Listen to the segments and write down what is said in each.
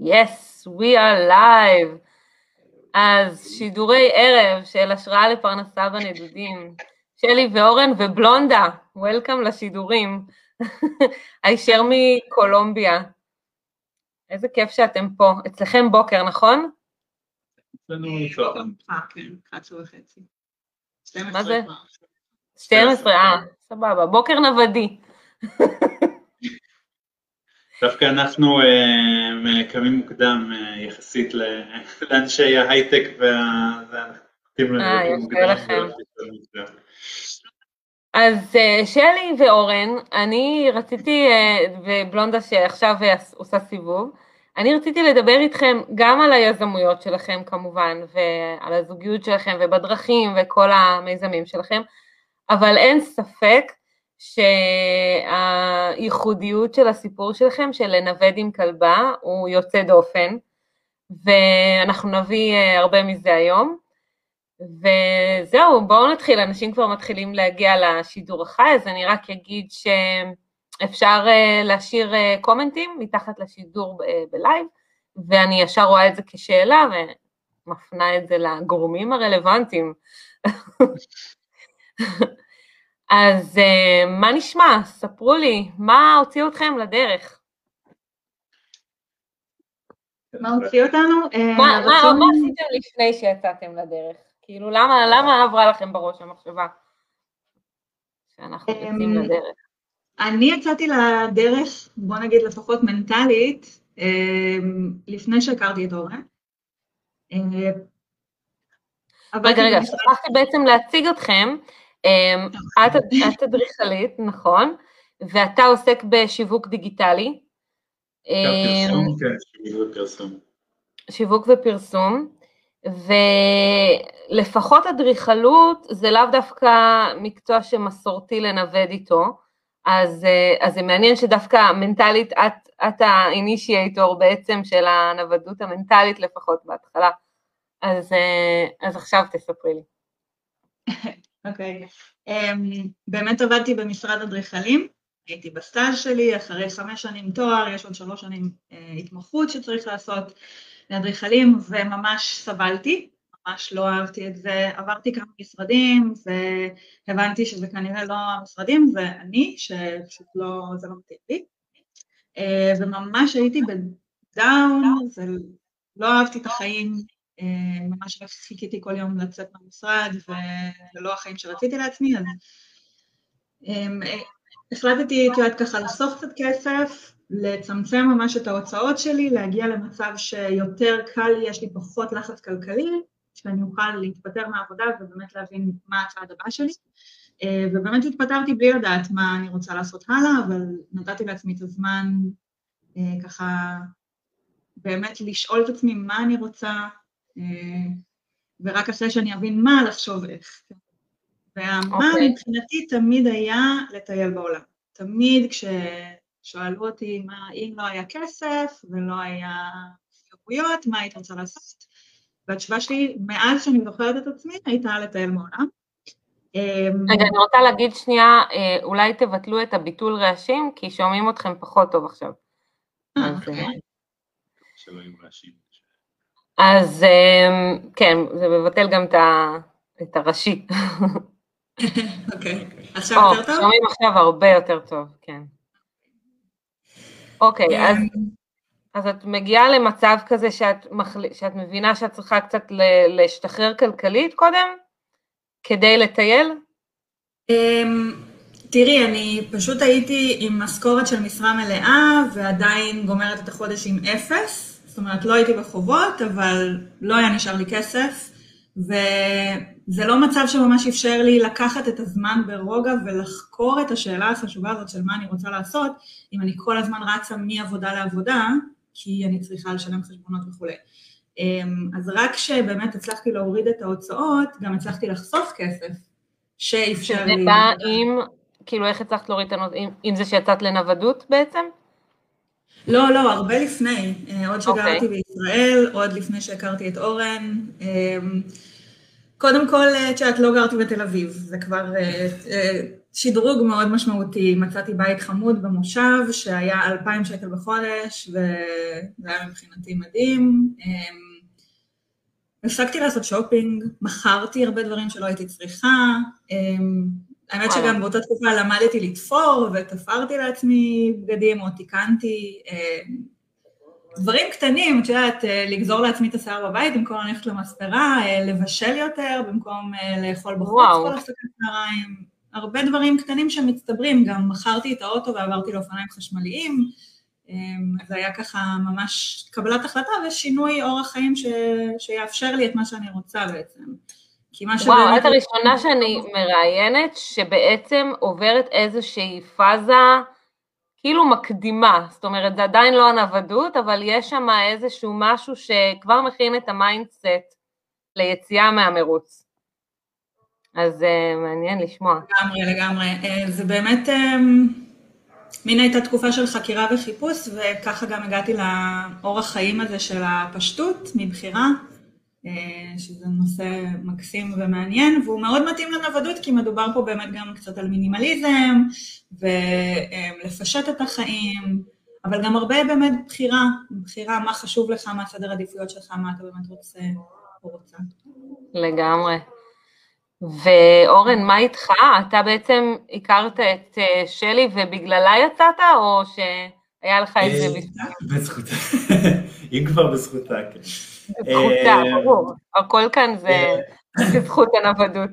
Yes, we are live. אז שידורי ערב של השראה לפרנסה בנדודים. שלי ואורן ובלונדה, וולקאם לשידורים. הישר מקולומביה. איזה כיף שאתם פה. אצלכם בוקר, נכון? אצלנו. אה, כן, 11 וחצי. מה זה? 12, אה, סבבה. בוקר נוודי. דווקא אנחנו אה, קמים מוקדם אה, יחסית לאנשי ההייטק וה... זה, אנחנו נוטים אה, מוקדם. אז שלי ואורן, אני רציתי, ובלונדה שעכשיו עושה סיבוב, אני רציתי לדבר איתכם גם על היזמויות שלכם כמובן, ועל הזוגיות שלכם ובדרכים וכל המיזמים שלכם, אבל אין ספק שהייחודיות של הסיפור שלכם, של לנווד עם כלבה, הוא יוצא דופן, ואנחנו נביא אה, הרבה מזה היום. וזהו, בואו נתחיל, אנשים כבר מתחילים להגיע לשידור החי, אז אני רק אגיד שאפשר אה, להשאיר אה, קומנטים מתחת לשידור בלייב, ואני ישר רואה את זה כשאלה ומפנה את זה לגורמים הרלוונטיים. אז אה, מה נשמע? ספרו לי, מה הוציא אתכם לדרך? מה הוציא אותנו? אה, מה, עשיתם לפני שיצאתם לדרך? כאילו, למה, למה עברה לכם בראש המחשבה שאנחנו יוצאים אמ, לדרך? אני יצאתי לדרך, בוא נגיד לפחות מנטלית, אה, לפני שהכרתי את אורן. אה, רגע, רגע, במשרד- שכחתי בעצם להציג אתכם. אמ, את אדריכלית, נכון, ואתה עוסק בשיווק דיגיטלי, אמ, כן, שיווק ופרסום. שיווק ופרסום, ולפחות אדריכלות זה לאו דווקא מקצוע שמסורתי לנווד איתו, אז, אה, אז זה מעניין שדווקא מנטלית את, את האינישייטור בעצם של הנוודות המנטלית לפחות בהתחלה, אז, אה, אז עכשיו תספרי לי. אוקיי. אמ, באמת עבדתי במשרד אדריכלים, הייתי בסטאז' שלי, אחרי חמש שנים תואר, יש עוד שלוש שנים אה, התמחות שצריך לעשות לאדריכלים, וממש סבלתי, ממש לא אהבתי את זה, עברתי כמה משרדים, והבנתי שזה כנראה לא המשרדים, זה אני, שפשוט לא, זה לא מתאים לי. אה, וממש הייתי בדאון, זה, לא אהבתי את החיים, ממש רק חיכיתי כל יום לצאת מהמשרד, וזה לא החיים שרציתי לעצמי, אז אמ, אה, החלטתי, את יודעת, ככה לחסוך קצת כסף, לצמצם ממש את ההוצאות שלי, להגיע למצב שיותר קל לי, יש לי פחות לחץ כלכלי, שאני אוכל להתפטר מהעבודה ובאמת להבין מה הצעד הבא שלי. אה, ובאמת התפטרתי בלי לדעת מה אני רוצה לעשות הלאה, אבל נתתי לעצמי את הזמן אה, ככה באמת לשאול את עצמי מה אני רוצה, אה, ורק אחרי שאני אבין מה, לחשוב איך. והמה אוקיי. מבחינתי תמיד היה לטייל בעולם. תמיד כששאלו אותי מה, אם לא היה כסף ולא היה חירויות, מה היית רוצה לעשות? והתשובה שלי, מאז שאני זוכרת את עצמי, הייתה לטייל בעולם. אמ, רגע, אני רוצה להגיד שנייה, אה, אולי תבטלו את הביטול רעשים, כי שומעים אתכם פחות טוב עכשיו. אה, אוקיי. אה, שלא יהיו רעשים. אז אה, כן, זה מבטל גם את הראשי. אוקיי. עכשיו יותר טוב? שומעים עכשיו הרבה יותר טוב, כן. אוקיי, אז, אמ, אז את מגיעה למצב כזה שאת, מחל... שאת מבינה שאת צריכה קצת להשתחרר כלכלית קודם, כדי לטייל? אמ, תראי, אני פשוט הייתי עם משכורת של משרה מלאה ועדיין גומרת את החודש עם אפס. זאת אומרת, לא הייתי בחובות, אבל לא היה נשאר לי כסף. וזה לא מצב שממש אפשר לי לקחת את הזמן ברוגע ולחקור את השאלה החשובה הזאת של מה אני רוצה לעשות, אם אני כל הזמן רצה מעבודה לעבודה, כי אני צריכה לשלם חשבונות וכולי. אמ, אז רק כשבאמת הצלחתי להוריד את ההוצאות, גם הצלחתי לחסוך כסף, שאפשר לי... בא עם, כאילו איך הצלחת להוריד את הנושא, עם זה שיצאת לנוודות בעצם? לא, לא, הרבה לפני. אה, עוד אוקיי. שגרתי בישראל, עוד לפני שהכרתי את אורן. אה, קודם כל, אה, את יודעת, לא גרתי בתל אביב, זה כבר שדרוג מאוד משמעותי, מצאתי בית חמוד במושב שהיה 2,000 שקל בחודש וזה היה מבחינתי מדהים. הפסקתי לעשות שופינג, מכרתי הרבה דברים שלא הייתי צריכה, האמת שגם באותה תקופה למדתי לתפור ותפרתי לעצמי בגדים או תיקנתי אמ, דברים קטנים, את יודעת, אה, לגזור לעצמי את השיער בבית במקום ללכת למספרה, אה, לבשל יותר במקום אה, לאכול בחוץ כל הפסקת צהריים, הרבה דברים קטנים שמצטברים, גם מכרתי את האוטו ועברתי לאופניים חשמליים, אמ, זה היה ככה ממש קבלת החלטה ושינוי אורח חיים ש... שיאפשר לי את מה שאני רוצה בעצם. כי מה שבאמת... וואו, את הראשונה שאני מראיינת שבעצם עוברת איזושהי פאזה כאילו מקדימה, זאת אומרת זה עדיין לא הנוודות, אבל יש שם איזשהו משהו שכבר מכין את ה mindset ליציאה מהמרוץ. אז אה, מעניין לשמוע. לגמרי, לגמרי. אה, זה באמת... אה, מין הייתה תקופה של חקירה וחיפוש, וככה גם הגעתי לאורח חיים הזה של הפשטות מבחירה, שזה נושא מקסים ומעניין, והוא מאוד מתאים לנוודות, כי מדובר פה באמת גם קצת על מינימליזם, ולפשט את החיים, אבל גם הרבה באמת בחירה, בחירה מה חשוב לך, מה סדר עדיפויות שלך, מה אתה באמת רוצה או רוצה. לגמרי. ואורן, מה איתך? אתה בעצם הכרת את אה, שלי ובגללה יצאת, או שהיה לך את זה בזכותה? בזכותה, אם כבר בזכותה, כן. בזכותה, אה, ברור. הכל כאן זה אה, בזכות הנוודות.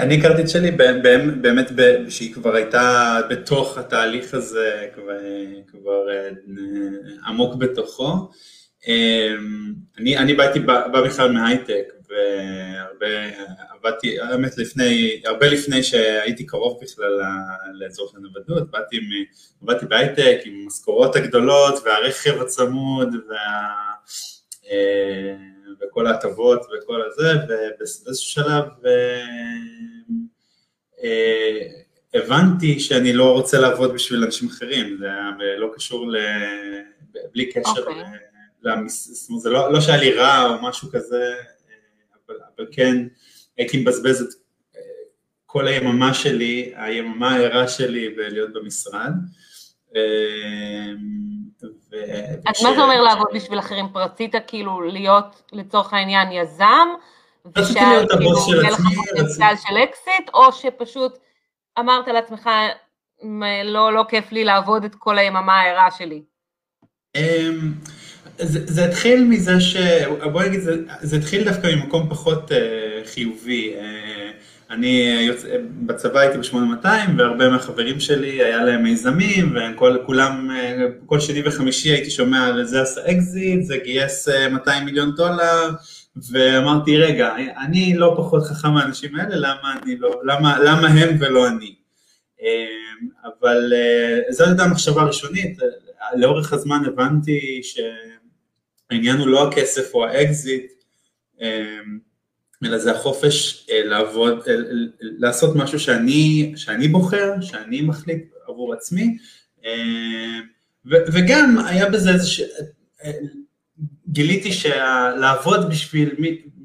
אני הכרתי את שלי באמת שהיא כבר הייתה בתוך התהליך הזה, כבר עמוק בתוכו. אני באתי, בא בכלל מהייטק, והרבה, עבדתי, האמת לפני, הרבה לפני שהייתי קרוב בכלל לאזור של הנוודות, באתי, עבדתי בהייטק עם המשכורות הגדולות והרכב הצמוד וה, אה, וכל ההטבות וכל הזה, ובאיזשהו שלב אה, הבנתי שאני לא רוצה לעבוד בשביל אנשים אחרים, זה היה לא קשור, ל... בלי קשר, okay. אוקיי. למס... זה לא, לא שהיה לי רע או משהו כזה, אבל, אבל כן הייתי מבזבז את אה, כל היממה שלי, היממה הערה שלי בלהיות במשרד. אה, אז מה זה אומר לעבוד בשביל אחרים? רצית כאילו להיות לצורך העניין יזם? הבוס של עצמי. לך פוטנציאל של אקזיט, או שפשוט אמרת לעצמך, לא, לא כיף לי לעבוד את כל היממה הערה שלי? אמ, זה, זה התחיל מזה ש... בוא נגיד, זה, זה התחיל דווקא ממקום פחות אה, חיובי. Uh, אני יוצא, בצבא הייתי ב-8200 והרבה מהחברים שלי היה להם מיזמים וכולם, אה, כל שני וחמישי הייתי שומע על זה עשה אקזיט, זה גייס אה, 200 מיליון דולר ואמרתי רגע, אני לא פחות חכם מהאנשים האלה, למה, לא, למה, למה הם ולא אני? אבל זו הייתה המחשבה הראשונית, לאורך הזמן הבנתי ש... העניין הוא לא הכסף או האקזיט, אלא זה החופש אה, לעבוד, אה, לעשות משהו שאני, שאני בוחר, שאני מחליט עבור עצמי, וגם היה בזה איזה ש... אה, גיליתי שלעבוד בשביל,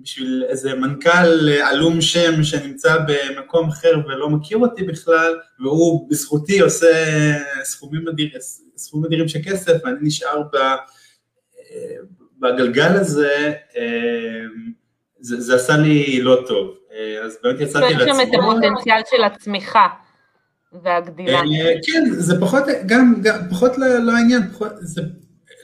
בשביל איזה מנכ"ל עלום שם שנמצא במקום אחר ולא מכיר אותי בכלל, והוא בזכותי עושה סכומים אדירים, סכומים אדירים של כסף, ואני נשאר ב... בגלגל הזה, אה, זה, זה עשה לי לא טוב, אה, אז באמת יצאתי לעצמי. יש שם את הפוטנציאל של הצמיחה והגדילה. אה, כן, זה פחות, גם, גם פחות לעניין, לא פחות, זה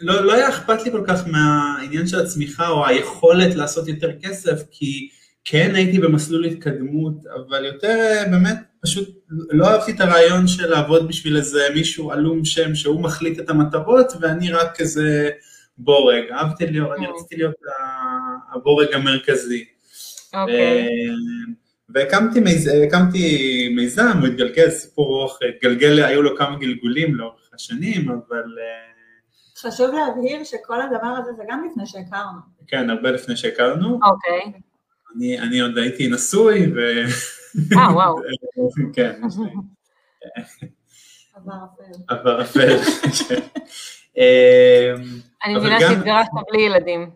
לא, לא היה אכפת לי כל כך מהעניין של הצמיחה או היכולת לעשות יותר כסף, כי כן הייתי במסלול התקדמות, אבל יותר באמת פשוט לא אהבתי את הרעיון של לעבוד בשביל איזה מישהו עלום שם שהוא מחליט את המטרות ואני רק איזה בורג, אהבתי להיות, אני רציתי להיות הבורג המרכזי. אוקיי. והקמתי מיזם, הוא התגלגל, סיפור ארוך, התגלגל, היו לו כמה גלגולים לאורך השנים, אבל... אה, חשוב להבהיר שכל הדבר הזה זה גם לפני שהכרנו. כן, הרבה לפני שהכרנו. אוקיי. אני, אני עוד הייתי נשוי, ו... אה, וואו. כן. עבר אפל. עבר אפל, כן. אני מבינה שהתגרשת בלי ילדים,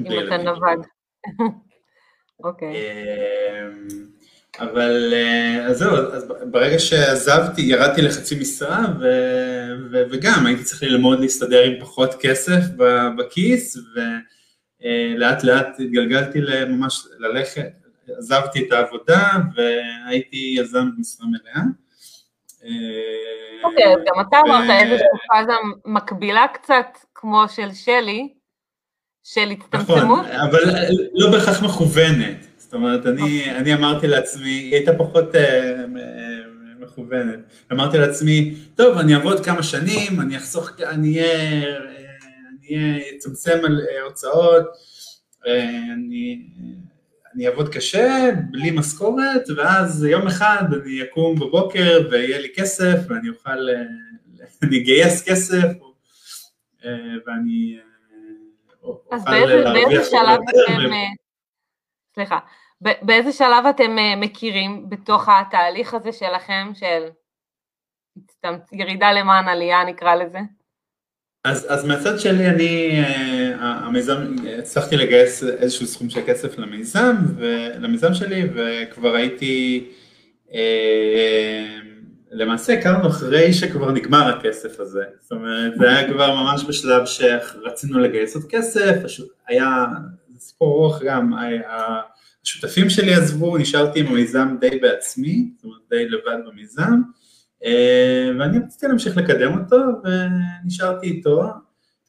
אם אתה נווד. אוקיי. אמ, אבל אה, אז זהו, אז ברגע שעזבתי, ירדתי לחצי משרה, ו, ו, וגם הייתי צריך ללמוד להסתדר עם פחות כסף בכיס, ולאט לאט התגלגלתי לממש ללכת, עזבתי את העבודה והייתי יזם במשרה מלאה. אוקיי, אז גם אתה אמרת איזושהי פאזה מקבילה קצת כמו של שלי, של הצטמצמות. נכון, אבל לא בהכרח מכוונת. זאת אומרת, אני, אוקיי. אני אמרתי לעצמי, היא הייתה פחות uh, מכוונת. אמרתי לעצמי, טוב, אני אעבוד כמה שנים, אני אחסוך, אני אהיה, אני אצמצם על הוצאות, אני, אני אעבוד קשה, בלי משכורת, ואז יום אחד אני אקום בבוקר ויהיה לי כסף, ואני אוכל, אני אגייס כסף, ואני אז באיזה, באיזה שלב אתם, סליחה, באיזה שלב אתם אה, מכירים בתוך התהליך הזה שלכם, של ירידה למען עלייה נקרא לזה? אז, אז מהצד שלי אני, uh, המיזם, הצלחתי לגייס איזשהו סכום של כסף למיזם, למיזם שלי, וכבר הייתי, uh, למעשה הכרנו אחרי שכבר נגמר הכסף הזה, זאת אומרת זה היה כבר ממש בשלב שרצינו לגייס עוד כסף, היה סיפור ארוך גם, השותפים שלי עזבו, נשארתי עם המיזם די בעצמי, זאת אומרת די לבד במיזם, אה, ואני רציתי להמשיך לקדם אותו ונשארתי איתו.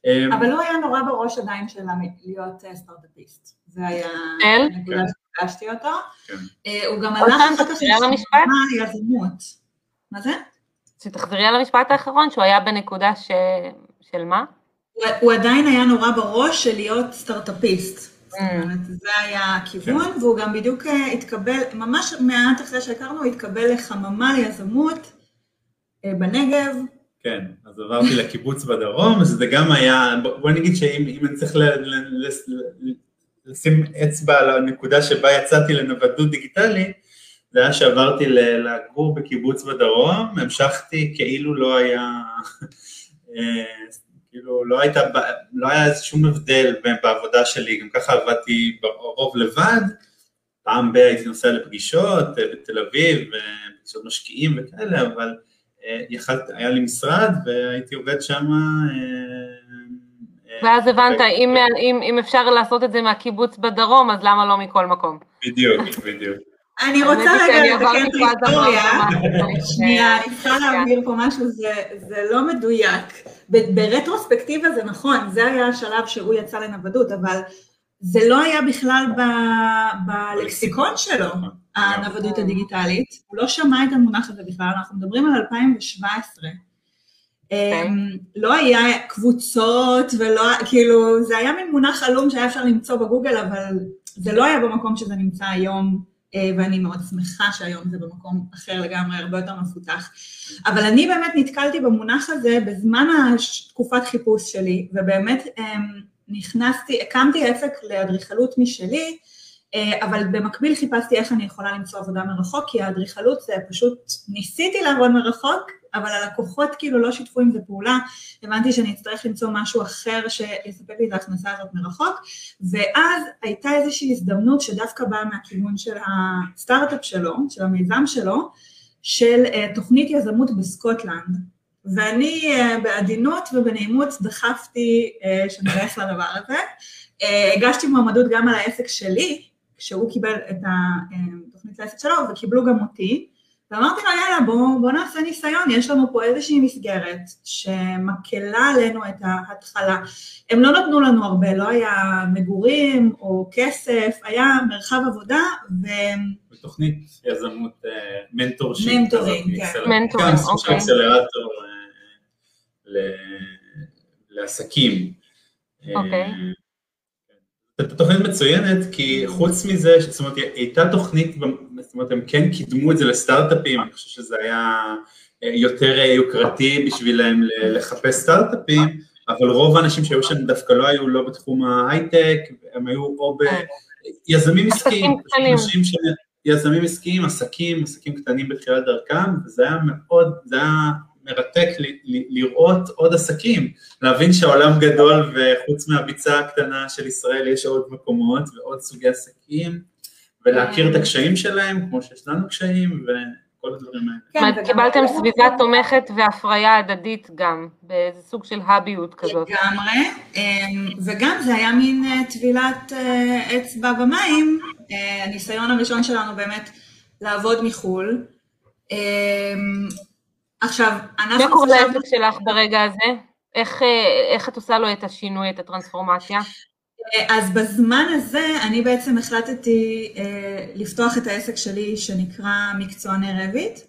אה, אבל לא היה נורא בראש עדיין של להיות אה, סטארט-אפיסט, זה היה נקודה שפגשתי אותו. כן. הוא גם הלך אחר כך ליזמות. מה זה? שתחזרי על המשפט האחרון, שהוא היה בנקודה ש... של מה? הוא עדיין היה נורא בראש של להיות סטארט-אפיסט. זאת mm. אומרת, זה היה הכיוון, כן. והוא גם בדיוק אה, התקבל, ממש מעט אחרי שהכרנו, הוא התקבל לחממה ליזמות אה, בנגב. כן, אז עברתי לקיבוץ בדרום, אז זה גם היה, בוא נגיד שאם אני צריך לשים אצבע על הנקודה שבה יצאתי לנוודות דיגיטלי, זה היה שעברתי לגור בקיבוץ בדרום, המשכתי כאילו לא היה אה, כאילו לא הייתה, לא היה שום הבדל בעבודה שלי, גם ככה עבדתי ברוב לבד, פעם ב- הייתי נוסע לפגישות אה, בתל אביב, אה, פגישות משקיעים וכאלה, אבל יכלת, היה לי משרד והייתי עובד שם. ואז הבנת, אם, אם, אם אפשר לעשות את זה מהקיבוץ בדרום, אז למה לא מכל מקום? בדיוק, בדיוק. אני רוצה רגע לתקן את ההיסטוריה, שנייה, אני צריכה להעביר פה משהו, זה לא מדויק. ברטרוספקטיבה זה נכון, זה היה השלב שהוא יצא לנוודות, אבל זה לא היה בכלל בלקסיקון שלו, הנוודות הדיגיטלית, הוא לא שמע את המונח הזה בכלל, אנחנו מדברים על 2017. אוקיי. אמ, לא היה קבוצות ולא, כאילו, זה היה מין מונח עלום שהיה אפשר למצוא בגוגל, אבל זה לא היה במקום שזה נמצא היום ואני מאוד שמחה שהיום זה במקום אחר לגמרי, הרבה יותר מפותח. אבל אני באמת נתקלתי במונח הזה בזמן התקופת חיפוש שלי, ובאמת אמ, נכנסתי, הקמתי עסק לאדריכלות משלי, אה, אבל במקביל חיפשתי איך אני יכולה למצוא עבודה מרחוק, כי האדריכלות זה פשוט, ניסיתי לעבוד מרחוק, אבל הלקוחות כאילו לא שיתפו עם זה פעולה, הבנתי שאני אצטרך למצוא משהו אחר שיספק לי את ההכנסה הזאת מרחוק, ואז הייתה איזושהי הזדמנות שדווקא באה מהכיוון של הסטארט-אפ שלו, של המיזם שלו, של uh, תוכנית יזמות בסקוטלנד, ואני uh, בעדינות ובנעימות דחפתי uh, שנלך לדבר הזה. אה, הגשתי מועמדות גם על העסק שלי, כשהוא קיבל את התוכנית לעסק שלו, וקיבלו גם אותי. ואמרתי לו, יאללה, בוא, בוא נעשה ניסיון, יש לנו פה איזושהי מסגרת שמקלה עלינו את ההתחלה. הם לא נתנו לנו הרבה, לא היה מגורים או כסף, היה מרחב עבודה ו... בתוכנית יזמות מנטורשיפ. מנטורינג, כן. מנטורינג, אוקיי. אקסלרטור אה, לעסקים. אוקיי. אה, זו תוכנית מצוינת, כי חוץ מזה, זאת אומרת, הייתה תוכנית, זאת אומרת, הם כן קידמו את זה לסטארט-אפים, אני חושב שזה היה אה, יותר יוקרתי בשבילם לחפש סטארט-אפים, אבל רוב האנשים שהיו שם דווקא לא היו לא בתחום ההייטק, הם היו או ביזמים עסקיים, אנשים ש... יזמים עסקיים, עסקים, עסקים קטנים בתחילת דרכם, וזה היה מאוד, זה היה מרתק לראות עוד עסקים, להבין שהעולם גדול וחוץ מהביצה הקטנה של ישראל יש עוד מקומות ועוד סוגי עסקים, ולהכיר את הקשיים שלהם, כמו שיש לנו קשיים, וכל הדברים האלה. אומרת, קיבלתם סביבה תומכת והפריה הדדית גם, באיזה סוג של האביות כזאת. לגמרי, אמ, וגם זה היה מין אה, טבילת אה, אצבע במים, אה, הניסיון הראשון שלנו באמת לעבוד מחו"ל. אמ, עכשיו, אנחנו... מה קורה לעסק שלך ברגע הזה? איך, איך את עושה לו את השינוי, את הטרנספורמציה? אז בזמן הזה אני בעצם החלטתי אה, לפתוח את העסק שלי שנקרא מקצועני רביט.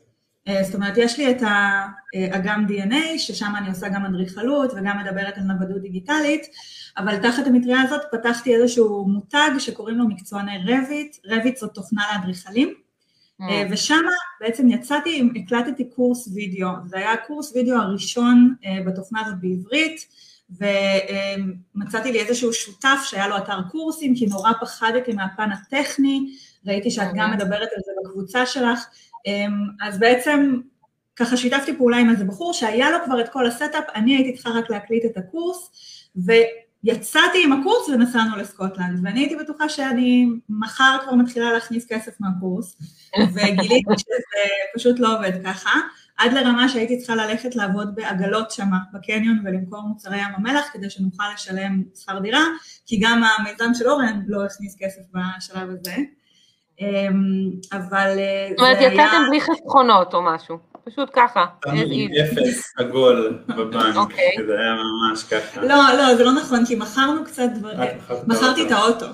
אה, זאת אומרת, יש לי את האגם DNA, ששם אני עושה גם אדריכלות וגם מדברת על נוודות דיגיטלית, אבל תחת המטריה הזאת פתחתי איזשהו מותג שקוראים לו מקצועני רביט, רביט זאת תוכנה לאדריכלים, אממ. ושם בעצם יצאתי, הקלטתי קורס וידאו, זה היה הקורס וידאו הראשון בתוכנה הזאת בעברית, ומצאתי לי איזשהו שותף שהיה לו אתר קורסים, כי נורא פחדתי מהפן הטכני, ראיתי שאת גם מדברת על זה בקבוצה שלך, אז בעצם ככה שיתפתי פעולה עם איזה בחור שהיה לו כבר את כל ה setup, אני הייתי צריכה רק להקליט את הקורס, ויצאתי עם הקורס ונסענו לסקוטלנד, ואני הייתי בטוחה שאני מחר כבר מתחילה להכניס כסף מהקורס, וגיליתי שזה פשוט לא עובד ככה. עד לרמה שהייתי צריכה ללכת לעבוד בעגלות שמה בקניון ולמכור מוצרי ים המלח כדי שנוכל לשלם שכר דירה, כי גם המיזם של אורן לא הכניס כסף בשלב הזה. אמ, אבל אה, זאת אומרת, יצאתם בלי חסכונות או משהו, פשוט ככה. אפס עגול בבנק, אוקיי. זה היה ממש ככה. לא, לא, זה לא נכון, כי מכרנו קצת דברים, מכרתי את האוטו.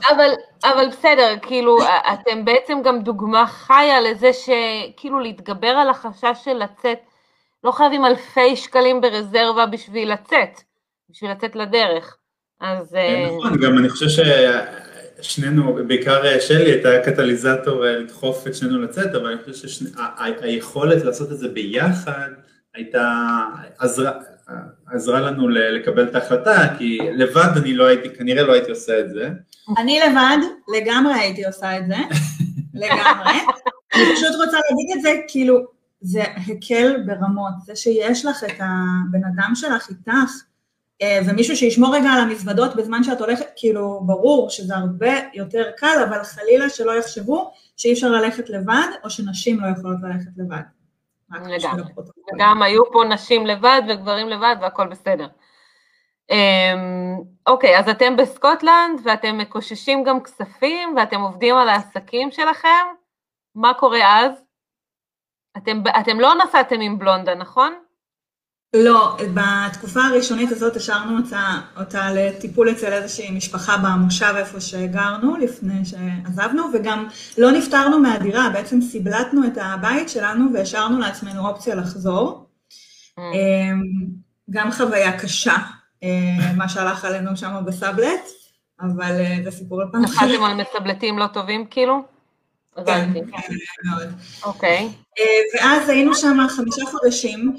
אבל בסדר, כאילו, אתם בעצם גם דוגמה חיה לזה שכאילו להתגבר על החשש של לצאת, לא חייבים אלפי שקלים ברזרבה בשביל לצאת, בשביל לצאת לדרך. אז... אה, נכון, גם אני חושב ש... שנינו, בעיקר אה, שלי, הייתה קטליזטור אה, לדחוף את שנינו לצאת, אבל אני חושב שהיכולת לעשות את זה ביחד הייתה, עזרה, עזרה לנו לקבל את ההחלטה, כי לבד אני לא הייתי, כנראה לא הייתי עושה את זה. אני לבד לגמרי הייתי עושה את זה, לגמרי. אני פשוט רוצה להגיד את זה, כאילו, זה הקל ברמות, זה שיש לך את הבן אדם שלך איתך, ומישהו שישמור רגע על המזוודות בזמן שאת הולכת, כאילו, ברור שזה הרבה יותר קל, אבל חלילה שלא יחשבו שאי אפשר ללכת לבד, או שנשים לא יכולות ללכת לבד. לגמרי. וגם היו פה נשים לבד וגברים לבד והכל בסדר. אמ, אוקיי, אז אתם בסקוטלנד ואתם מקוששים גם כספים ואתם עובדים על העסקים שלכם, מה קורה אז? אתם, אתם לא נסעתם עם בלונדה, נכון? לא, בתקופה הראשונית הזאת השארנו אותה, אותה לטיפול אצל איזושהי משפחה במושב איפה שגרנו לפני שעזבנו, וגם לא נפטרנו מהדירה, בעצם סיבלטנו את הבית שלנו והשארנו לעצמנו אופציה לחזור. Mm. אמ, גם חוויה קשה, אה, מה שהלך עלינו שם בסאבלט, אבל אה, זה סיפור לפעם אחרת. נחלתם על מסבלטים לא טובים כאילו? כן, כן, מאוד. אוקיי. אה, ואז היינו שם חמישה חודשים,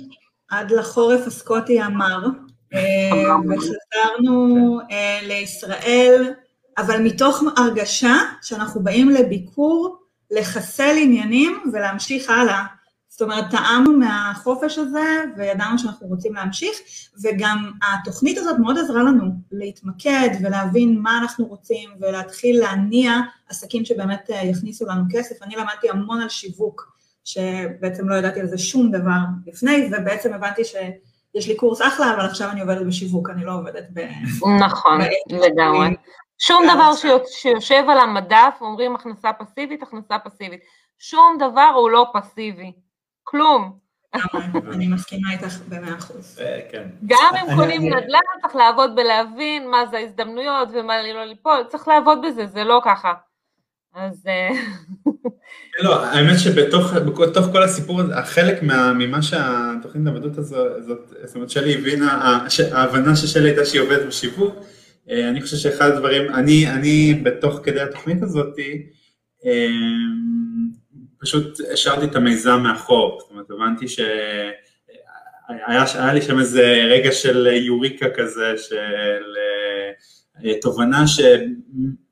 עד לחורף הסקוטי המר, אה, וחזרנו אה, לישראל, אבל מתוך הרגשה שאנחנו באים לביקור, לחסל עניינים ולהמשיך הלאה. זאת אומרת, טעמנו מהחופש הזה וידענו שאנחנו רוצים להמשיך, וגם התוכנית הזאת מאוד עזרה לנו להתמקד ולהבין מה אנחנו רוצים ולהתחיל להניע עסקים שבאמת אה, יכניסו לנו כסף. אני למדתי המון על שיווק. שבעצם לא ידעתי על זה שום דבר לפני, ובעצם הבנתי שיש לי קורס אחלה, אבל עכשיו אני עובדת בשיווק, אני לא עובדת ב... נכון, לגמרי. שום דבר שיושב על המדף, אומרים הכנסה פסיבית, הכנסה פסיבית. שום דבר הוא לא פסיבי, כלום. אני מסכימה איתך במאה אחוז. אה, כן. גם אם קונים נדל"ן, צריך לעבוד בלהבין מה זה ההזדמנויות ומה לא ליפול, צריך לעבוד בזה, זה לא ככה. אז... אה, לא, האמת שבתוך כל הסיפור הזה, חלק ממה שהתוכנית העבדות הזאת, זאת אומרת שלי הבינה, ההבנה ששלי הייתה שהיא עובדת בשיווק, אה, אני חושב שאחד הדברים, אני, אני בתוך כדי התוכנית הזאת, אה, פשוט השארתי את המיזם מאחור, זאת אומרת הבנתי שהיה היה לי שם איזה רגע של יוריקה כזה, של תובנה ש...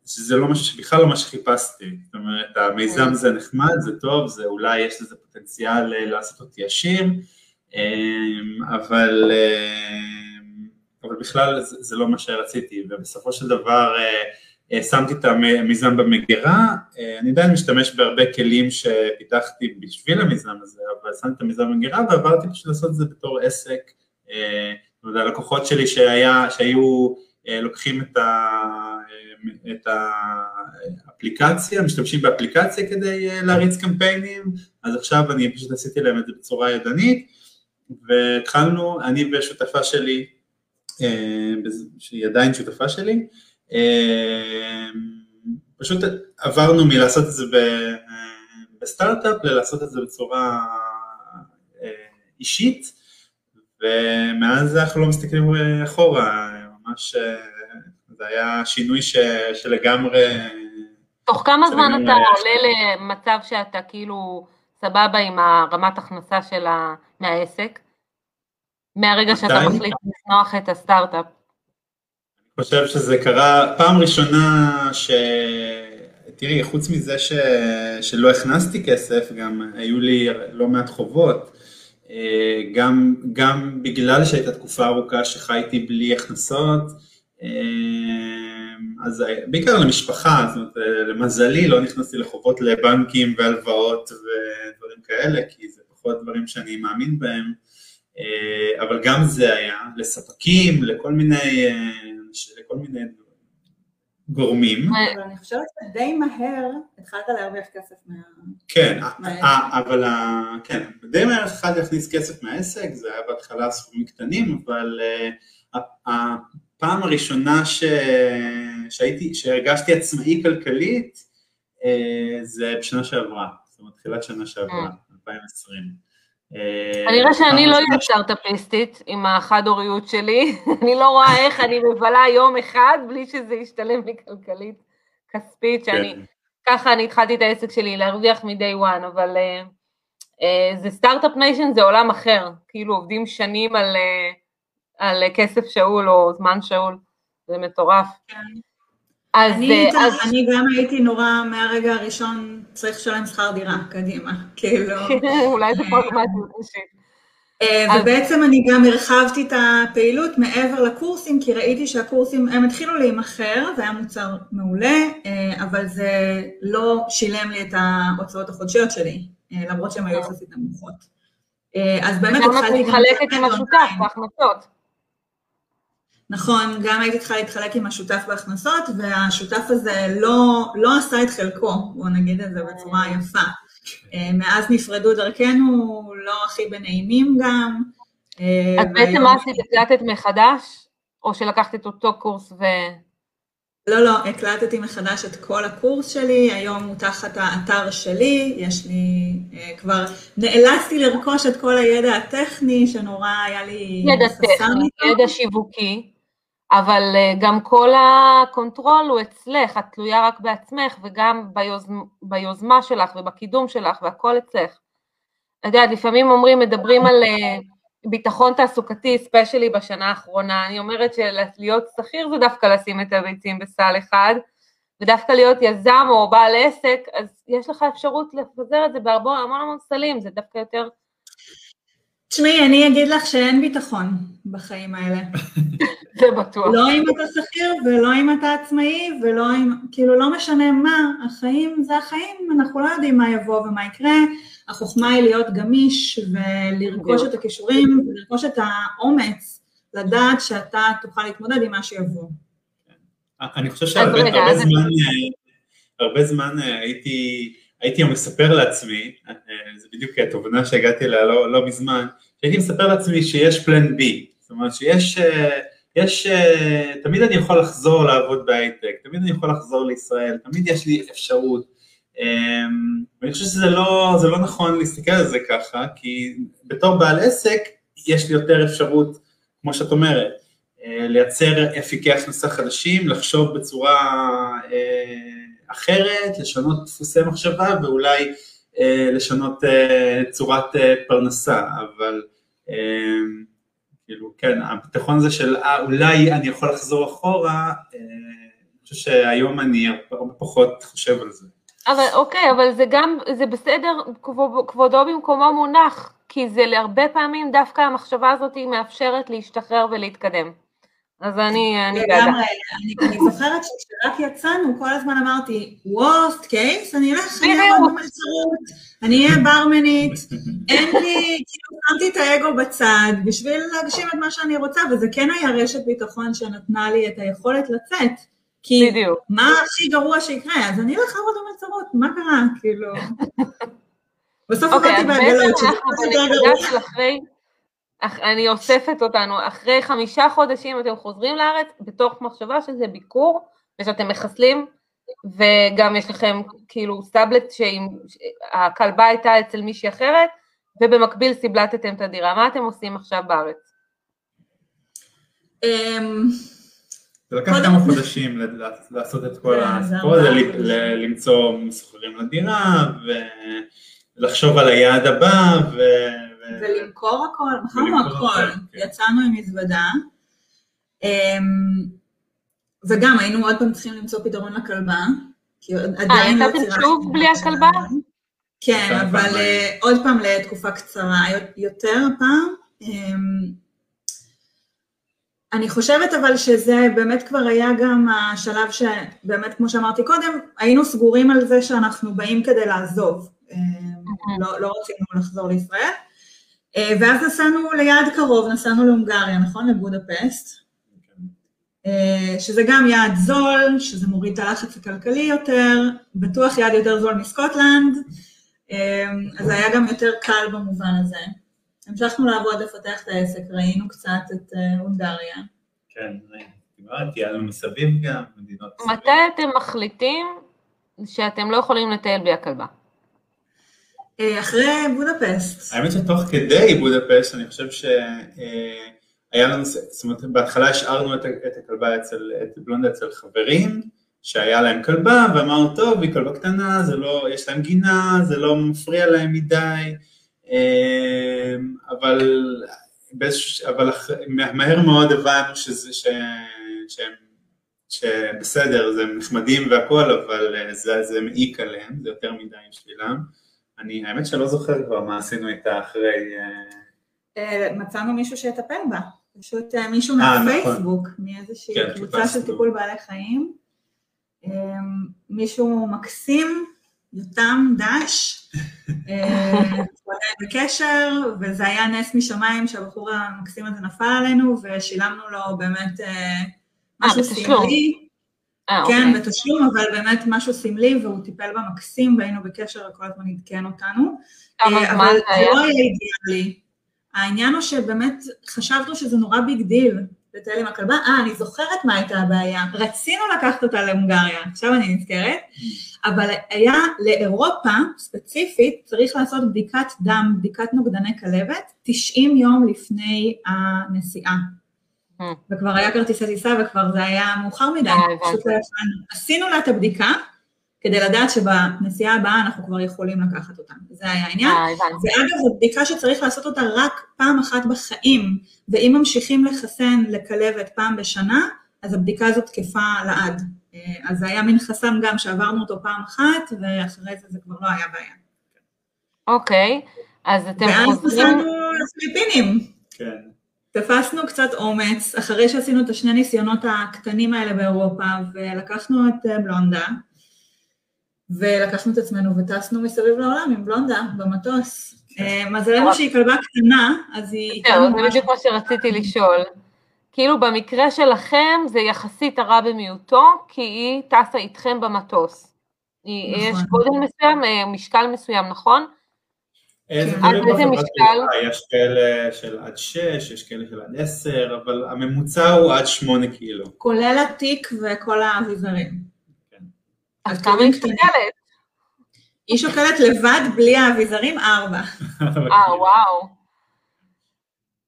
שזה לא משהו שבכלל לא מה שחיפשתי, זאת אומרת המיזם כן. זה נחמד, זה טוב, זה אולי יש לזה פוטנציאל אה, לעשות אותי ישיר, אמ, אבל, אה, אבל בכלל זה, זה לא מה שרציתי, ובסופו של דבר אה, שמתי את המיזם במגירה, אני עדיין משתמש בהרבה כלים שפיתחתי בשביל המיזם הזה, אבל שמתי את המיזם במגירה ועברתי פשוט לעשות את זה בתור עסק, הלקוחות שלי שהיה, שהיו לוקחים את, ה, את האפליקציה, משתמשים באפליקציה כדי להריץ קמפיינים, אז עכשיו אני פשוט עשיתי להם את זה בצורה ידנית, והתחלנו, אני ושותפה שלי, שהיא עדיין שותפה שלי, פשוט עברנו מלעשות את זה בסטארט-אפ ללעשות את זה בצורה אישית, ומאז אנחנו לא מסתכלים אחורה, ממש זה היה שינוי ש, שלגמרי... תוך כמה זמן אתה עולה למצב שאתה כאילו סבבה עם הרמת הכנסה של ה... מהעסק? מהרגע שאתה מחליט לצנוח את הסטארט-אפ. אני חושב שזה קרה פעם ראשונה ש... תראי, חוץ מזה ש... שלא הכנסתי כסף, גם היו לי לא מעט חובות. גם, גם בגלל שהייתה תקופה ארוכה שחייתי בלי הכנסות, אז בעיקר למשפחה, זאת אומרת, למזלי לא נכנסתי לחובות לבנקים והלוואות ודברים כאלה, כי זה פחות דברים שאני מאמין בהם, אבל גם זה היה לספקים, לכל מיני, לכל מיני גורמים. אבל אני חושבת שדי מהר התחלת להרוויח כסף מה... כן, אבל כן, די מהר התחלתי להכניס כסף מהעסק, זה היה בהתחלה סכומים קטנים, אבל הפעם הראשונה ש... שהייתי, שהרגשתי עצמאי כלכלית, זה בשנה שעברה, זאת אומרת, תחילת שנה שעברה, 2020. כנראה שאני לא אהיה סטארט-אפיסטית עם החד-הוריות שלי, אני לא רואה איך אני מבלה יום אחד בלי שזה ישתלם לי כלכלית, כספית, שאני, ככה אני התחלתי את העסק שלי, להרוויח מ-day one, אבל זה סטארט-אפ nation, זה עולם אחר, כאילו עובדים שנים על, על כסף שאול או זמן שאול, זה מטורף. אז, אני, אז... אני גם הייתי נורא מהרגע הראשון צריך לשלם שכר דירה, קדימה, כאילו. אולי זה פרגמטיות אישית. ובעצם אני גם הרחבתי את הפעילות מעבר לקורסים, כי ראיתי שהקורסים, הם התחילו להימכר, זה היה מוצר מעולה, אבל זה לא שילם לי את ההוצאות החודשיות שלי, למרות שהן היו יחסית נמוכות. אז באמת התחלתי גם... מתחלקת עם השותף בהכנסות. נכון, גם הייתי צריכה להתחלק עם השותף בהכנסות, והשותף הזה לא, לא עשה את חלקו, בואו נגיד את זה בצורה יפה. מאז נפרדו דרכנו, לא הכי בנעימים גם. אז בעצם מה עשית, הקלטת מחדש, או שלקחת את אותו קורס ו... לא, לא, הקלטתי מחדש את כל הקורס שלי, היום הוא תחת האתר שלי, יש לי כבר, נאלצתי לרכוש את כל הידע הטכני, שנורא היה לי... ידע טכני, ידע שיווקי. אבל גם כל ה control הוא אצלך, את תלויה רק בעצמך וגם ביוזמה, ביוזמה שלך ובקידום שלך והכל אצלך. את יודעת, לפעמים אומרים, מדברים על ביטחון תעסוקתי, especially בשנה האחרונה, אני אומרת שלהיות שכיר זה דווקא לשים את הביצים בסל אחד, ודווקא להיות יזם או בעל עסק, אז יש לך אפשרות לפזר את זה בהמון המון סלים, זה דווקא יותר... תשמעי, אני אגיד לך שאין ביטחון בחיים האלה. זה בטוח. לא אם אתה שכיר ולא אם אתה עצמאי ולא אם, כאילו לא משנה מה, החיים זה החיים, אנחנו לא יודעים מה יבוא ומה יקרה, החוכמה היא להיות גמיש ולרכוש את הכישורים ולרכוש את האומץ לדעת שאתה תוכל להתמודד עם מה שיבוא. אני חושב שהרבה זמן, הרבה זמן הייתי, הייתי מספר לעצמי, זה בדיוק התובנה שהגעתי אליה לא, לא מזמן, שהייתי מספר לעצמי שיש פלן בי, זאת אומרת שיש, יש, תמיד אני יכול לחזור לעבוד בהייטק, תמיד אני יכול לחזור לישראל, תמיד יש לי אפשרות, ואני חושב שזה לא, לא נכון להסתכל על זה ככה, כי בתור בעל עסק יש לי יותר אפשרות, כמו שאת אומרת, לייצר אפיקי הכנסה חדשים, לחשוב בצורה אחרת, לשנות דפוסי מחשבה ואולי לשנות צורת פרנסה, אבל כאילו, כן, הביטחון הזה של אה, אולי אני יכול לחזור אחורה, אני חושב שהיום אני הרבה פחות חושב על זה. אבל אוקיי, אבל זה גם, זה בסדר, כבודו במקומו מונח, כי זה להרבה פעמים דווקא המחשבה הזאת מאפשרת להשתחרר ולהתקדם. אז אני. לגמרי, אני, זוכרת שכשרק יצאנו, כל הזמן אמרתי, ווסט קייס, אני אלך, אני. אעבוד במלצרות, אני אהיה ברמנית, אין לי, כאילו שמתי את האגו בצד בשביל להגשים את מה שאני רוצה, וזה כן היה רשת ביטחון שנתנה לי את היכולת לצאת. כי בדיוק. מה הכי גרוע שיקרה? אז אני אלך לעבוד במלצרות, מה קרה? כאילו... בסוף אוקיי, עבדתי אז בעגלות, שזה יותר גרוע. אני אוספת אותנו, אחרי חמישה חודשים אתם חוזרים לארץ, בתוך מחשבה שזה ביקור, ושאתם מחסלים, וגם יש לכם כאילו סטאבלט שהכלבה הייתה אצל מישהי אחרת, ובמקביל סיבלטתם את הדירה. מה אתם עושים עכשיו בארץ? אמ, זה לקח קודם- כמה חודשים לעשות את כל הסיפור זה הזה, למצוא מסחרים לדירה, ולחשוב על היעד הבא, ולמכור הכל, מכרנו הכל, כן. יצאנו עם מזוודה, אמ, וגם היינו עוד פעם צריכים למצוא פתרון לכלבה, כי עוד- עדיין לא יצאתם צירפנו שוב את בלי. הכלבה? כן, אבל. אה, עוד פעם לתקופה קצרה יותר הפעם. אמ, אני חושבת אבל שזה באמת כבר היה גם השלב שבאמת, כמו שאמרתי קודם, היינו סגורים על זה שאנחנו באים כדי לעזוב. אמ, לא, לא רצינו לחזור לישראל. אה, ואז נסענו ליעד קרוב, נסענו להונגריה, נכון? לבודפסט. אה, שזה גם יעד זול, שזה מוריד את הלחץ הכלכלי יותר, בטוח יעד יותר זול מסקוטלנד, אה, אז זה היה גם יותר קל במובן הזה. המשכנו לעבוד, לפתח את העסק, ראינו קצת את הונגריה. כן, דיברתי, היה לנו מסביב גם, מדינות מסביב. מתי אתם מחליטים שאתם לא יכולים לטייל בלי הכלבה? אה, אחרי בודפסט. האמת שתוך כדי בודפשט, אני חושב שהיה לנו, זאת אומרת, בהתחלה השארנו את, הכלבה אצל, את בלונדה אצל חברים, שהיה להם כלבה, ואמרנו, טוב, היא כלבה קטנה, זה לא, יש להם גינה, זה לא מפריע להם מדי, אה, אבל, אבל מהר מאוד הבנו שזה, ש, שהם, שבסדר, זה נחמדים והכל, אבל אה, זה, זה מעיק עליהם, זה יותר מדי בשבילם. אני, האמת שלא זוכר כבר מה עשינו איתה אחרי... אה, אה, מצאנו מישהו שיטפל בה, פשוט אה, מישהו אה, נכון. מהפייסבוק, מאיזושהי כן, קבוצה. של טיפול בעלי חיים. אה, מישהו מקסים, יותם דש, אה, הוא עדיין בקשר, וזה היה נס משמיים שהבחור המקסים הזה נפל עלינו, ושילמנו לו באמת אה, משהו. סמלי. אה, כן, אוקיי. בתשלום, אבל באמת משהו סמלי, והוא טיפל במקסים, והיינו בקשר וכל הזמן עדכן אותנו. כמה אה, זמן אבל זה זה היה? לא היה אידיאלי. העניין הוא שבאמת חשבנו שזה נורא big deal לטייל עם הכלבה. אה, אני זוכרת מה הייתה הבעיה. רצינו לקחת אותה להונגריה, עכשיו אני נזכרת, אבל היה לאירופה, ספציפית, צריך לעשות בדיקת דם, בדיקת נוגדני כלבת, 90 יום לפני הנסיעה. Hmm. וכבר היה כרטיסי טיסה וכבר זה היה מאוחר מדי, אה. פשוט לא יפענו. עשינו לה את הבדיקה, כדי לדעת שבנסיעה הבאה אנחנו כבר יכולים לקחת אותה. זה היה העניין. אה. ואגב, זו בדיקה שצריך לעשות אותה רק פעם אחת בחיים, ואם ממשיכים לחסן לכלבת פעם בשנה, אז הבדיקה הזאת תקפה לעד. אה, אז זה היה מין חסם גם שעברנו אותו פעם אחת, ואחרי זה זה כבר לא היה בעיה. אוקיי, אז אתם ואז חוזרים... נסענו לפיליפינים. כן. תפסנו קצת אומץ, אחרי שעשינו את השני ניסיונות הקטנים האלה באירופה, ולקחנו את אה, בלונדה, ולקחנו את עצמנו וטסנו מסביב לעולם עם בלונדה במטוס. כן. אה, מזלנו שהיא כלבה קטנה, אז היא... זהו, איתנו זה בדיוק מה שרציתי לשאול. כאילו במקרה שלכם זה יחסית הרע במיעוטו, כי היא טסה איתכם במטוס. נכון. יש גודל מסוים, אה, משקל מסוים, נכון? איזה כן. משקל? תעופה, יש כאלה של עד 6, יש כאלה של עד 10, אבל הממוצע הוא עד 8 קילו. כולל התיק וכל האביזרים. אז אז כמה היא. שוקלת? היא שוקלת לבד, בלי האביזרים, ארבע. אה, וואו.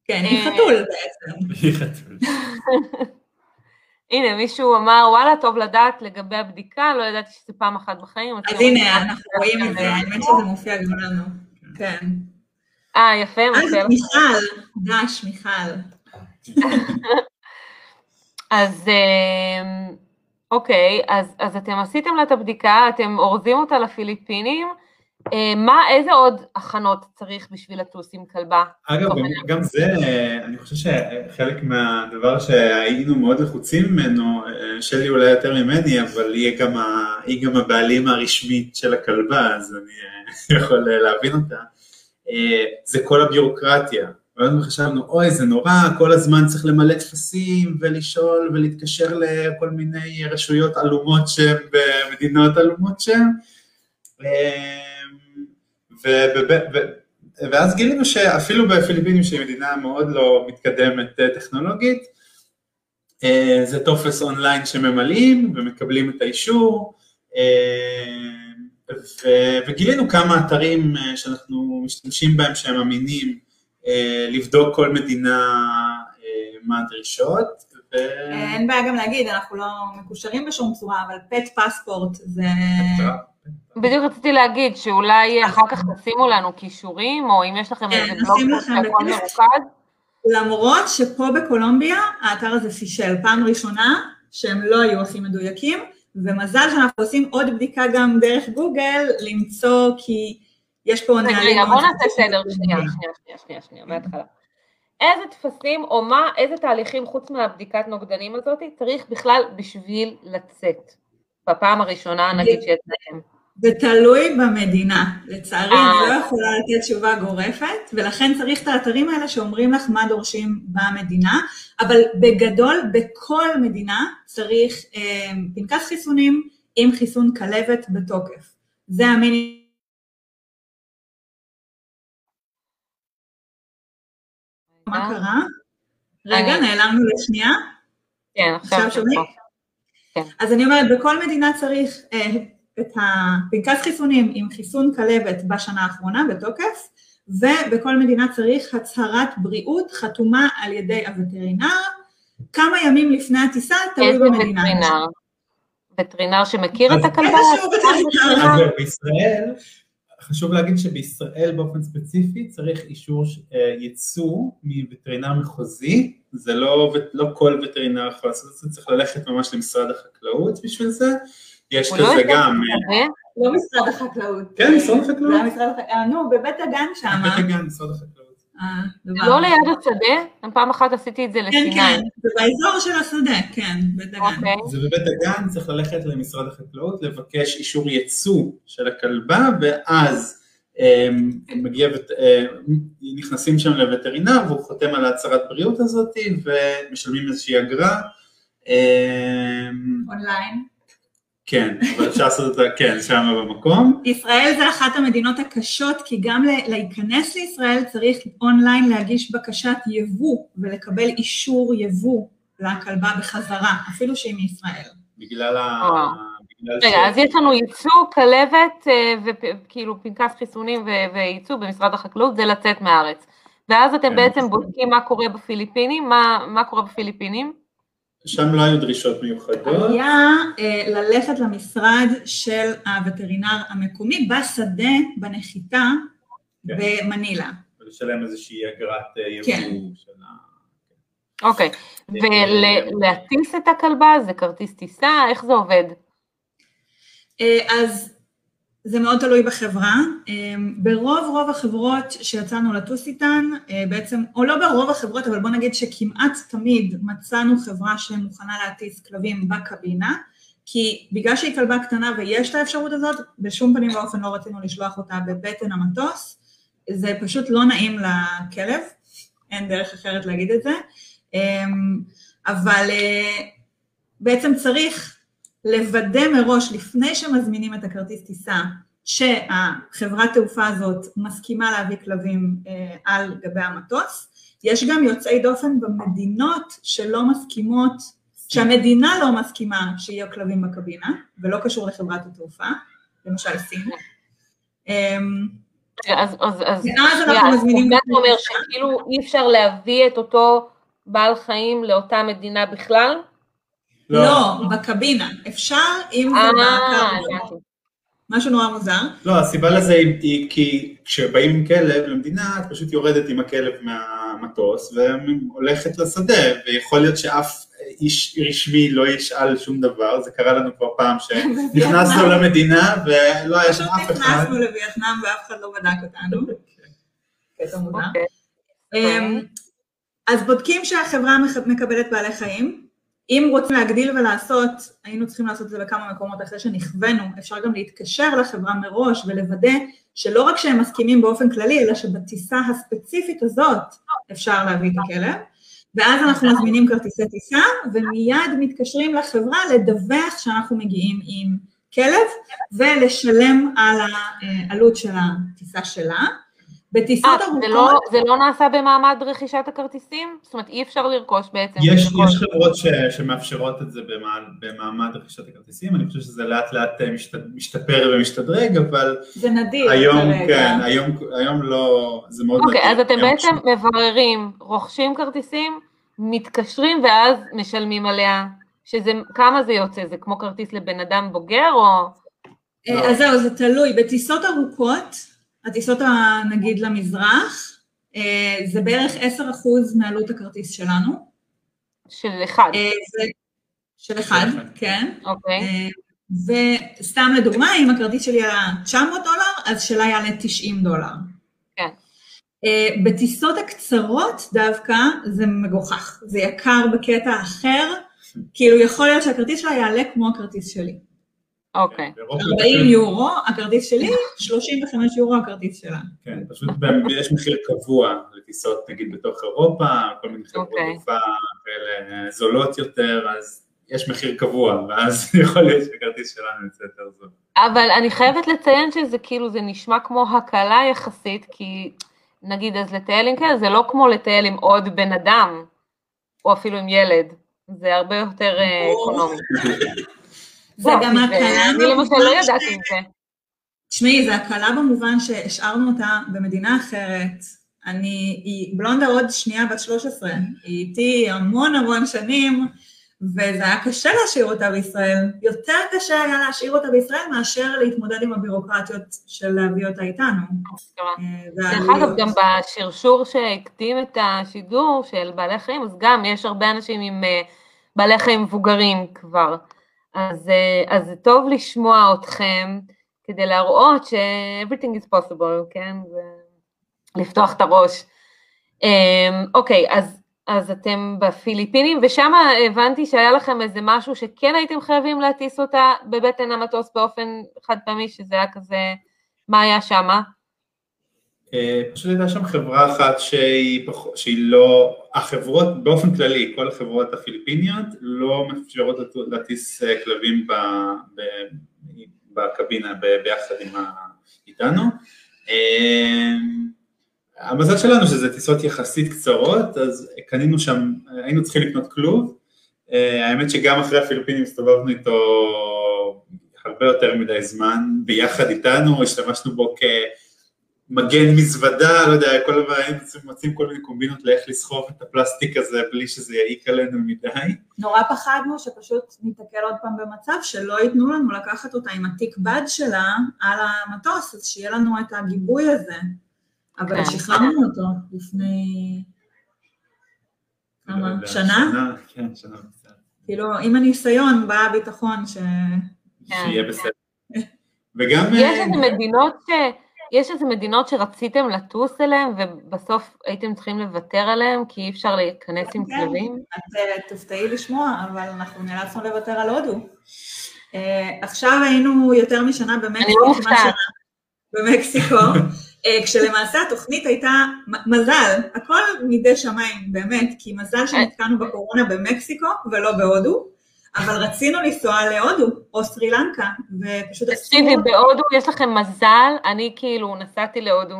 כן, היא אה, חתול בעצם. היא חתול. הנה, מישהו אמר, וואלה, טוב לדעת לגבי הבדיקה, לא ידעתי שזה פעם אחת בחיים. אז הנה, אנחנו רואים את זה, האמת שזה מופיע גם לנו. כן. אה, יפה, אז מופיע לך. מיכל, דש, מיכל. אז אמ, אוקיי, אז, אז אתם עשיתם לה את הבדיקה, אתם אורזים אותה לפיליפינים, אה, מה, איזה עוד הכנות צריך בשביל לטוס עם כלבה? אגב, גם, גם זה, אה, אני חושב שחלק מהדבר שהיינו מאוד לחוצים ממנו, אה, שלי אולי יותר ממני, אבל היא גם, ה, היא גם הבעלים הרשמית של הכלבה, אז אני אה, יכול אה, להבין אותה, אה, זה כל הביורוקרטיה. ואז חשבנו, אוי, זה נורא, כל הזמן צריך למלא טפסים ולשאול ולהתקשר לכל מיני רשויות עלומות שהן במדינות עלומות שהן. ו- ואז גילינו שאפילו בפיליפינים, שהיא מדינה מאוד לא מתקדמת אה, טכנולוגית, זה טופס אונליין שממלאים ומקבלים את האישור, ו- וגילינו כמה אתרים אה, שאנחנו משתמשים בהם שהם אמינים, אה, לבדוק כל מדינה אה, מה הדרישות. ו- אין בעיה גם להגיד, אנחנו לא מקושרים בשום צורה, אבל פט פספורט זה... בדיוק רציתי להגיד שאולי אחר כך תשימו לנו כישורים, או אם יש לכם כן, איזה בלוג שהכל. מרוכז. למרות שפה בקולומביה האתר הזה פישל פעם ראשונה שהם לא היו הכי מדויקים, ומזל שאנחנו עושים עוד בדיקה גם דרך גוגל למצוא כי יש פה נהלים רגע, בוא נעשה סדר, שנייה. שנייה, שנייה, שנייה, מההתחלה. איזה טפסים או מה, איזה תהליכים חוץ מהבדיקת נוגדנים הזאת צריך בכלל בשביל לצאת? בפעם הראשונה נגיד שיצאתם. זה תלוי במדינה. לצערי, אה. אני לא יכולה לתת תשובה גורפת, ולכן צריך את האתרים האלה שאומרים לך מה דורשים במדינה, אבל בגדול, בכל מדינה צריך אה, פנקס חיסונים עם חיסון כלבת בתוקף. זה המינימום. מה קרה? רגע, נעלמנו לשנייה. כן, עכשיו שומעים? פה. אז אני אומרת, בכל מדינה צריך אה, את הפנקס חיסונים עם חיסון כלבת בשנה האחרונה בתוקף, ובכל מדינה צריך הצהרת בריאות חתומה על ידי הווטרינר, כמה ימים לפני הטיסה, תלוי איזה במדינה. וטרינר? וטרינר שמכיר את הכלבה? איזשהו וטרינר. אז בישראל, חשוב להגיד שבישראל באופן ספציפי צריך אישור אה, ייצוא מווטרינר מחוזי, זה לא, לא כל וטרינר יכול לעשות את זה, צריך ללכת ממש למשרד החקלאות בשביל זה, יש לא כזה גם, כזה? לא משרד החקלאות. כן, משרד החקלאות. אה, נו, בבית הגן שם. בית הגן, משרד החקלאות. אה. לא ליד השדה? פעם אחת עשיתי את זה כן, לסיני. כן, זה באזור של השדה, כן, בית הגן. אוקיי. זה בבית הגן, צריך ללכת למשרד החקלאות, לבקש אישור ייצוא של הכלבה, ואז אה, מגיע, אה, נכנסים שם לווטרינר, והוא חותם על ההצהרת בריאות הזאת, ומשלמים איזושהי אגרה. אה, אונליין. כן, אבל אפשר לעשות אותה, כן, שם במקום. ישראל זה אחת המדינות הקשות, כי גם ל- להיכנס לישראל צריך אונליין להגיש בקשת יבוא ולקבל אישור יבוא לכלבה בחזרה, אפילו שהיא מישראל. בגלל ה... רגע, אז יש לנו ייצוא, כלבת וכאילו פנקס חיסונים וייצוא במשרד החקלאות, זה לצאת מהארץ. ואז אתם כן. בעצם בודקים מה קורה בפיליפינים, מה קורה בפיליפינים? שם לא היו דרישות מיוחדות. היה אה, ללכת למשרד של הווטרינר המקומי בשדה, בנחיתה, כן. במנילה. ולשלם איזושהי אגרת אה, כן. יבוא של ה... אוקיי, ולהטיס את הכלבה זה כרטיס טיסה, איך זה עובד? אה, אז זה מאוד תלוי בחברה. אה, ברוב רוב החברות שיצאנו לטוס איתן, אה, בעצם, או לא ברוב החברות, אבל בוא נגיד שכמעט תמיד מצאנו חברה שמוכנה להטיס כלבים בקבינה, כי בגלל שהיא כלבה קטנה ויש את האפשרות הזאת, בשום פנים ואופן לא רצינו לשלוח אותה בבטן המטוס, זה פשוט לא נעים לכלב, אין דרך אחרת להגיד את זה, אה, אבל אה, בעצם צריך לוודא מראש, לפני שמזמינים את הכרטיס טיסה, שהחברת תעופה הזאת מסכימה להביא כלבים אה, על גבי המטוס. יש גם יוצאי דופן במדינות שלא מסכימות, שהמדינה לא מסכימה שיהיו כלבים בקבינה, ולא קשור לחברת התעופה, למשל סין. אמ, אז, אז, אז, שנייה, אנחנו אז מזמינים... זה אומר שכאילו אי אפשר להביא את אותו בעל חיים לאותה מדינה בכלל? לא, בקבינה. אפשר אם זה אה, הבנתי. משהו נורא מוזר. לא, הסיבה לזה היא, כי כשבאים עם כלב למדינה, את פשוט יורדת עם הכלב מהמטוס והולכת לשדה, ויכול להיות שאף איש רשמי לא ישאל שום דבר, זה קרה לנו כבר פעם שנכנסנו למדינה ולא היה שם אף אחד. פשוט נכנסנו לווייטנאם ואף אחד לא בדק אותנו. מודע. אוקיי. אמ, אז בודקים שהחברה מקבלת בעלי חיים. אם רוצים להגדיל ולעשות, היינו צריכים לעשות את זה בכמה מקומות אחרי שנכוונו, אפשר גם להתקשר לחברה מראש ולוודא שלא רק שהם מסכימים באופן כללי, אלא שבטיסה הספציפית הזאת אפשר להביא את הכלב, ואז אנחנו מזמינים כרטיסי טיסה, ומיד מתקשרים לחברה לדווח שאנחנו מגיעים עם כלב, ולשלם על העלות של הטיסה שלה. בטיסות אה, ארוכות... זה לא- זה לא נעשה במעמד רכישת הכרטיסים? זאת אומרת, אי אפשר לרכוש בעצם. יש, בכל- יש חברות ש, שמאפשרות את זה במעמד, במעמד רכישת הכרטיסים, אני חושב שזה לאט לאט אה, משת, משתפר ומשתדרג, אבל זה נדיר היום, כרגע. כן, היום, היום לא, זה מאוד אוקיי, נדיר. אז אתם בעצם מבררים, רוכשים כרטיסים, מתקשרים ואז משלמים עליה, שזה, כמה זה יוצא? זה כמו כרטיס לבן אדם בוגר או... לא. אז זהו, זה תלוי. בטיסות ארוכות, הטיסות נגיד למזרח, אה, זה בערך 10% מעלות הכרטיס שלנו. של אחד, אה, זה של אחד, אחד. כן. אוקיי? אה, וסתם לדוגמה, אם הכרטיס שלי היה 900 דולר, אז שלה יעלה 90 דולר. כן. בטיסות הקצרות דווקא זה מגוחך, זה יקר בקטע אחר, כאילו יכול להיות שהכרטיס שלה יעלה כמו הכרטיס שלי. אוקיי. באירופה 40 יורו הכרטיס שלי, 35 יורו הכרטיס שלה. כן, פשוט ב- יש מחיר קבוע לטיסות נגיד בתוך אירופה, כל מיני חברות אוקיי. תעופה כאלה זולות יותר, אז יש מחיר קבוע, ואז יכול להיות שהכרטיס שלנו יוצא יותר זול. אבל אני חייבת לציין שזה כאילו, זה נשמע כמו הקלה יחסית, כי נגיד אז לטייל עם כאלה, זה לא כמו לטייל עם עוד בן אדם, או אפילו עם ילד, זה הרבה יותר אה. אקונומי. זה גם הקלה אני למשל לא ידעתי את זה. תשמעי, זה הקלה במובן שהשארנו אותה במדינה אחרת. אני, היא בלונדה עוד שנייה בת 13, היא איתי המון המון שנים, וזה היה קשה להשאיר אותה בישראל. יותר קשה היה להשאיר אותה בישראל מאשר להתמודד עם הבירוקרטיות של להביא אותה איתנו. אה, דרך. אגב, גם בשרשור שהקדים את השידור של בעלי חיים, אז גם יש הרבה אנשים עם אה, בעלי חיים מבוגרים כבר. אז, אה, אז זה טוב לשמוע אתכם כדי להראות ש-everything is possible, כן? ולפתוח את הראש. אה, אוקיי, אז, אז אתם בפיליפינים, ושם הבנתי שהיה לכם איזה משהו שכן הייתם חייבים להטיס אותה בבטן המטוס באופן חד פעמי, שזה היה כזה, מה היה שמה? אה, פשוט הייתה שם חברה אחת שהיא, פח... שהיא לא, החברות באופן כללי, כל החברות הפיליפיניות לא מאפשרות להטיס אה, כלבים ב... ב... בקבינה ב... ביחד עם ה... איתנו. אה, המזל שלנו שזה טיסות יחסית קצרות, אז קנינו שם, היינו צריכים לקנות כלוב, האמת שגם אחרי הפיליפינים הסתובבנו איתו הרבה יותר מדי זמן ביחד איתנו, השתמשנו בו כ... מגן מזוודה, לא יודע, כל הזמן היינו מוצאים כל מיני קומבינות לאיך לסחוב את הפלסטיק הזה בלי שזה יעיק עלינו מדי. נורא פחדנו שפשוט ניתקל עוד פעם במצב שלא ייתנו לנו לקחת אותה עם התיק בד שלה על המטוס, אז שיהיה לנו את הגיבוי הזה. אבל כן. שחררנו אותו לפני כמה? לא שנה? שנה, כן, שנה בסדר. כאילו, עם הניסיון בא הביטחון ש... שיהיה בסדר. וגם... יש אה, איזה מדינות ש... יש איזה מדינות שרציתם לטוס אליהן ובסוף הייתם צריכים לוותר עליהן כי אי אפשר להיכנס עם כן. כלבים? את אה, תופתעי לשמוע, אבל אנחנו נאלצנו לוותר על הודו. אה, עכשיו היינו יותר משנה במקסיקו. לא אה, כשלמעשה התוכנית הייתה, מזל, הכל מידי שמיים, באמת, כי מזל שנתקענו בקורונה במקסיקו ולא בהודו, אבל רצינו לנסוע להודו או סרי לנקה, ופשוט אסור... תקשיבי, בהודו יש לכם מזל, אני כאילו נסעתי להודו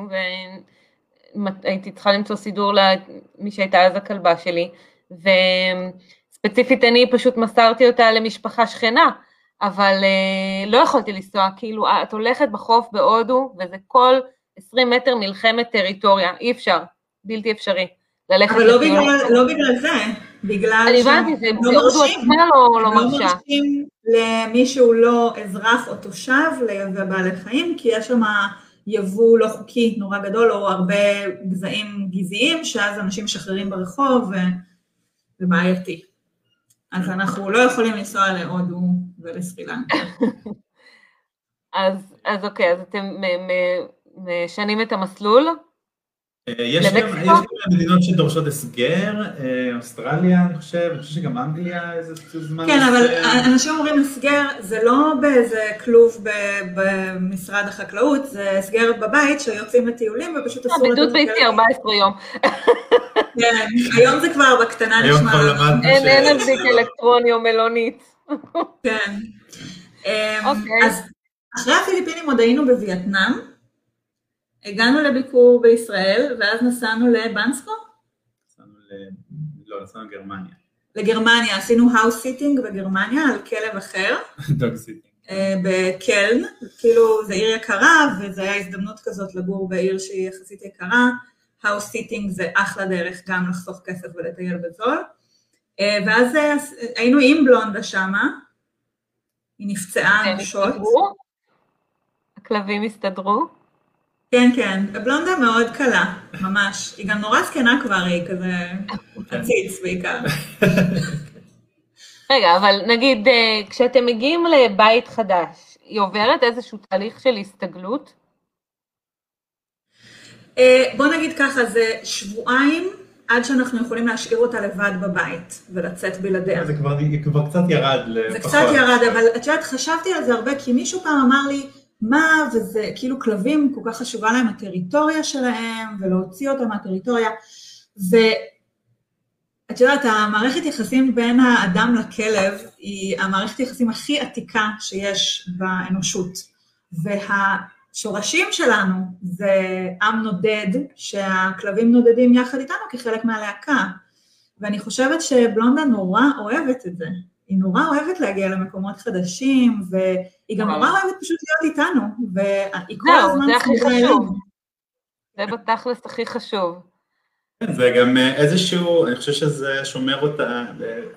והייתי צריכה למצוא סידור למי שהייתה אז הכלבה שלי, וספציפית אני פשוט מסרתי אותה למשפחה שכנה, אבל אה, לא יכולתי לנסוע, כאילו את הולכת בחוף בהודו וזה כל 20 מטר מלחמת טריטוריה, אי אפשר, בלתי אפשרי. ללכת אבל לא. בגלל, לא בגלל זה, בגלל לא בהודו מרשים. לא, לא. מרשים למי שהוא לא אזרח או תושב לייבא בעלי חיים, כי יש שם יבוא לא חוקי נורא גדול, או הרבה גזעים גזעיים, שאז אנשים משחררים ברחוב, ו... ובעייתי. אז אנחנו לא יכולים לנסוע להודו ולסרילנקה. אז, אז אוקיי, אז אתם משנים את המסלול? אה, יש גם, מדינות שדורשות הסגר, אה, אוסטרליה אני חושב, אני חושב שגם אנגליה איזה זמן. כן, אבל אנשים אומרים הסגר, זה לא באיזה כלוב במשרד החקלאות, זה הסגר בבית שיוצאים לטיולים ופשוט אסור... בידוד ביתי 14 יום. כן, היום זה כבר בקטנה נשמע. היום כבר למדנו ש... אין אזיק אלקטרוני או מלונית. כן. אמ, אוקיי. אז אחרי הפיליפינים עוד היינו בווייטנאם. הגענו לביקור בישראל, ואז נסענו לבנסקו? נסענו ל... לא, נסענו לגרמניה. לגרמניה, עשינו house sitting בגרמניה על כלב אחר. dog sitting. אה, בקלן, כאילו זה עיר יקרה, וזו הייתה הזדמנות כזאת לגור בעיר שהיא יחסית יקרה. house sitting זה אחלה דרך גם לחסוך כסף ולטייל בזול. אה, ואז אה, היינו עם בלונדה שמה, היא נפצעה אנושות. הכלבים הסתדרו? כן, כן, בלונדה מאוד קלה, ממש. היא גם נורא זקנה כבר, היא כזה עציץ בעיקר. רגע, אבל נגיד, אה, כשאתם מגיעים לבית חדש, היא עוברת איזשהו תהליך של הסתגלות? אה, בוא נגיד ככה, זה שבועיים עד שאנחנו יכולים להשאיר אותה לבד בבית ולצאת בלעדיה. זה כבר, כבר קצת ירד לפחות. זה קצת ירד, אבל את יודעת, חשבתי על זה הרבה, כי מישהו פעם אמר לי, מה, וזה כאילו כלבים, כל כך חשובה להם הטריטוריה שלהם, ולהוציא אותם מהטריטוריה, ואת יודעת, המערכת יחסים בין האדם לכלב היא המערכת יחסים הכי עתיקה שיש באנושות, והשורשים שלנו זה עם נודד, שהכלבים נודדים יחד איתנו כחלק מהלהקה, ואני חושבת שבלונדה נורא אוהבת את זה. היא נורא אוהבת להגיע למקומות חדשים, והיא גם נורא אוהבת פשוט להיות איתנו, והיא כל הזמן סביבה אלינו. זה בתכלס הכי חשוב. כן, זה גם איזשהו, אני חושב שזה שומר אותה,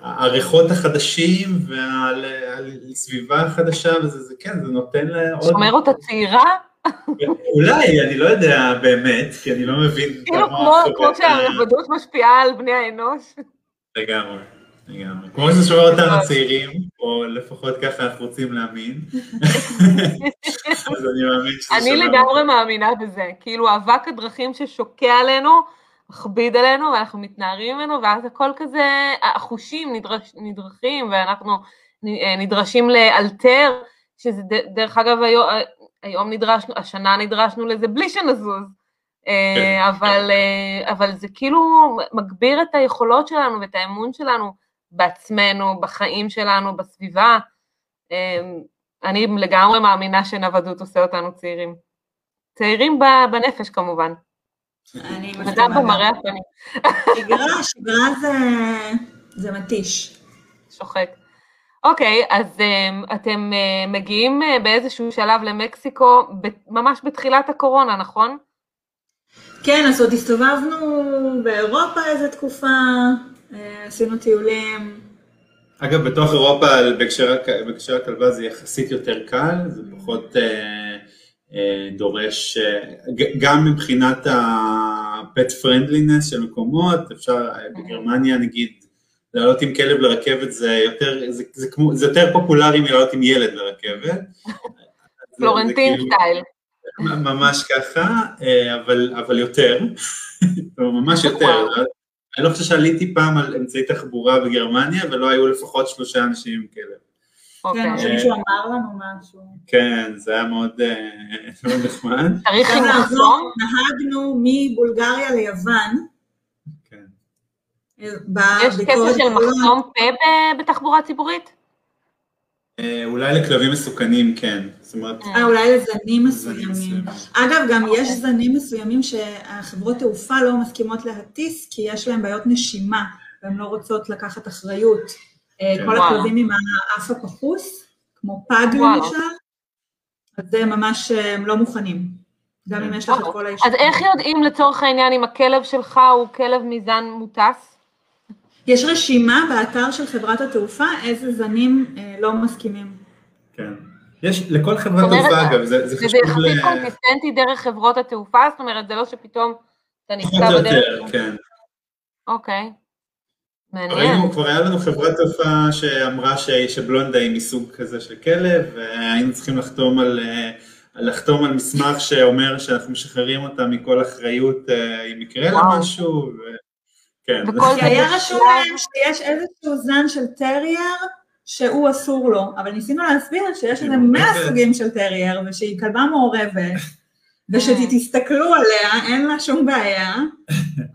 העריכות החדשים והסביבה החדשה, וזה זה, כן, זה נותן לה עוד... שומר אותה צעירה? אולי, אני לא יודע באמת, כי אני לא מבין. כאילו כמו שהרבדות משפיעה על בני האנוש. לגמרי. לגמרי. כמו שזה שומר אותנו צעירים, או לפחות ככה אנחנו רוצים להאמין. אז אני מאמין שזה שומר. אני לגמרי מאמינה בזה, כאילו אבק הדרכים ששוקע עלינו, מכביד עלינו, ואנחנו מתנערים ממנו, ואז הכל כזה, החושים נדרש, נדרכים, ואנחנו נדרשים לאלתר, שזה דרך אגב היום, היום נדרשנו, השנה נדרשנו לזה בלי שנזוז. כן. אבל, אבל זה כאילו מגביר את היכולות שלנו ואת האמון שלנו בעצמנו, בחיים שלנו, בסביבה. אמ, אני לגמרי מאמינה שנוודות עושה אותנו צעירים. צעירים בנפש כמובן. אני מסכימה. וגם במראה הפנים. שגרה, שגרה זה, זה מתיש. שוחק. אוקיי, אז um, אתם uh, מגיעים uh, באיזשהו שלב למקסיקו, ממש בתחילת הקורונה, נכון? כן, אז עוד הסתובבנו באירופה איזה תקופה, עשינו טיולים. אגב, בתוך אירופה, בהקשר הכלבה זה יחסית יותר קל, זה פחות אה, אה, דורש, אה, גם מבחינת ה-pet friendliness של מקומות, אפשר, אה, בגרמניה נגיד, לעלות עם כלב לרכבת זה יותר, זה, זה, כמו, זה יותר פופולרי מלעלות עם ילד לרכבת. פלורנטין כאילו סטייל. ממש ככה, אה, אבל, אבל יותר, ממש יותר, אני לא חושב שעליתי פעם על אמצעי תחבורה בגרמניה, ולא היו לפחות שלושה אנשים עם כלב. אוקיי. כן, שמישהו אמר לנו משהו. כן, זה היה מאוד אה, נחמד. צריך מחסום? נהגנו מבולגריה ליוון. כן. יש קטע של מחסום פה בתחבורה ציבורית? אה, אולי לכלבים מסוכנים, כן. זאת אומרת... אה, אולי לזנים מסוימים. אגב, גם יש אוקיי. זנים מסוימים שהחברות תעופה לא מסכימות להטיס, כי יש להם בעיות נשימה, והן לא רוצות לקחת אחריות. אה, כן. כל הכלבים עם האף הפחוס, כמו פג למשל, אז זה ממש, הם לא מוכנים. גם אם יש לך את כל האישה. אז איך יודעים לצורך העניין אם הכלב שלך הוא כלב מזן מוטס? יש רשימה באתר של חברת התעופה איזה זנים אה, לא מסכימים. כן. יש לכל חברת תעופה, אגב, זה, זה חשוב ל... זה יחסית קונסיסטנטי דרך חברות התעופה? זאת אומרת, זה לא שפתאום אתה נתקע בדרך? יותר, כן. אוקיי. מעניין. ראינו, כבר היה לנו חברת תעופה שאמרה ש- שבלונדה היא מסוג כזה של כלב, והיינו צריכים לחתום על, אה, לחתום על מסמך שאומר שאנחנו משחררים אותה מכל אחריות אה, אם יקרה לה. משהו, ו... כן, וכל זה- כי היה רשום להם שיש איזשהו זן של טרייר שהוא אסור לו, אבל ניסינו להסביר שיש איזה מאה. סוגים של טרייר, ושהיא כלבה מעורבת, ושתסתכלו עליה, אין לה שום בעיה,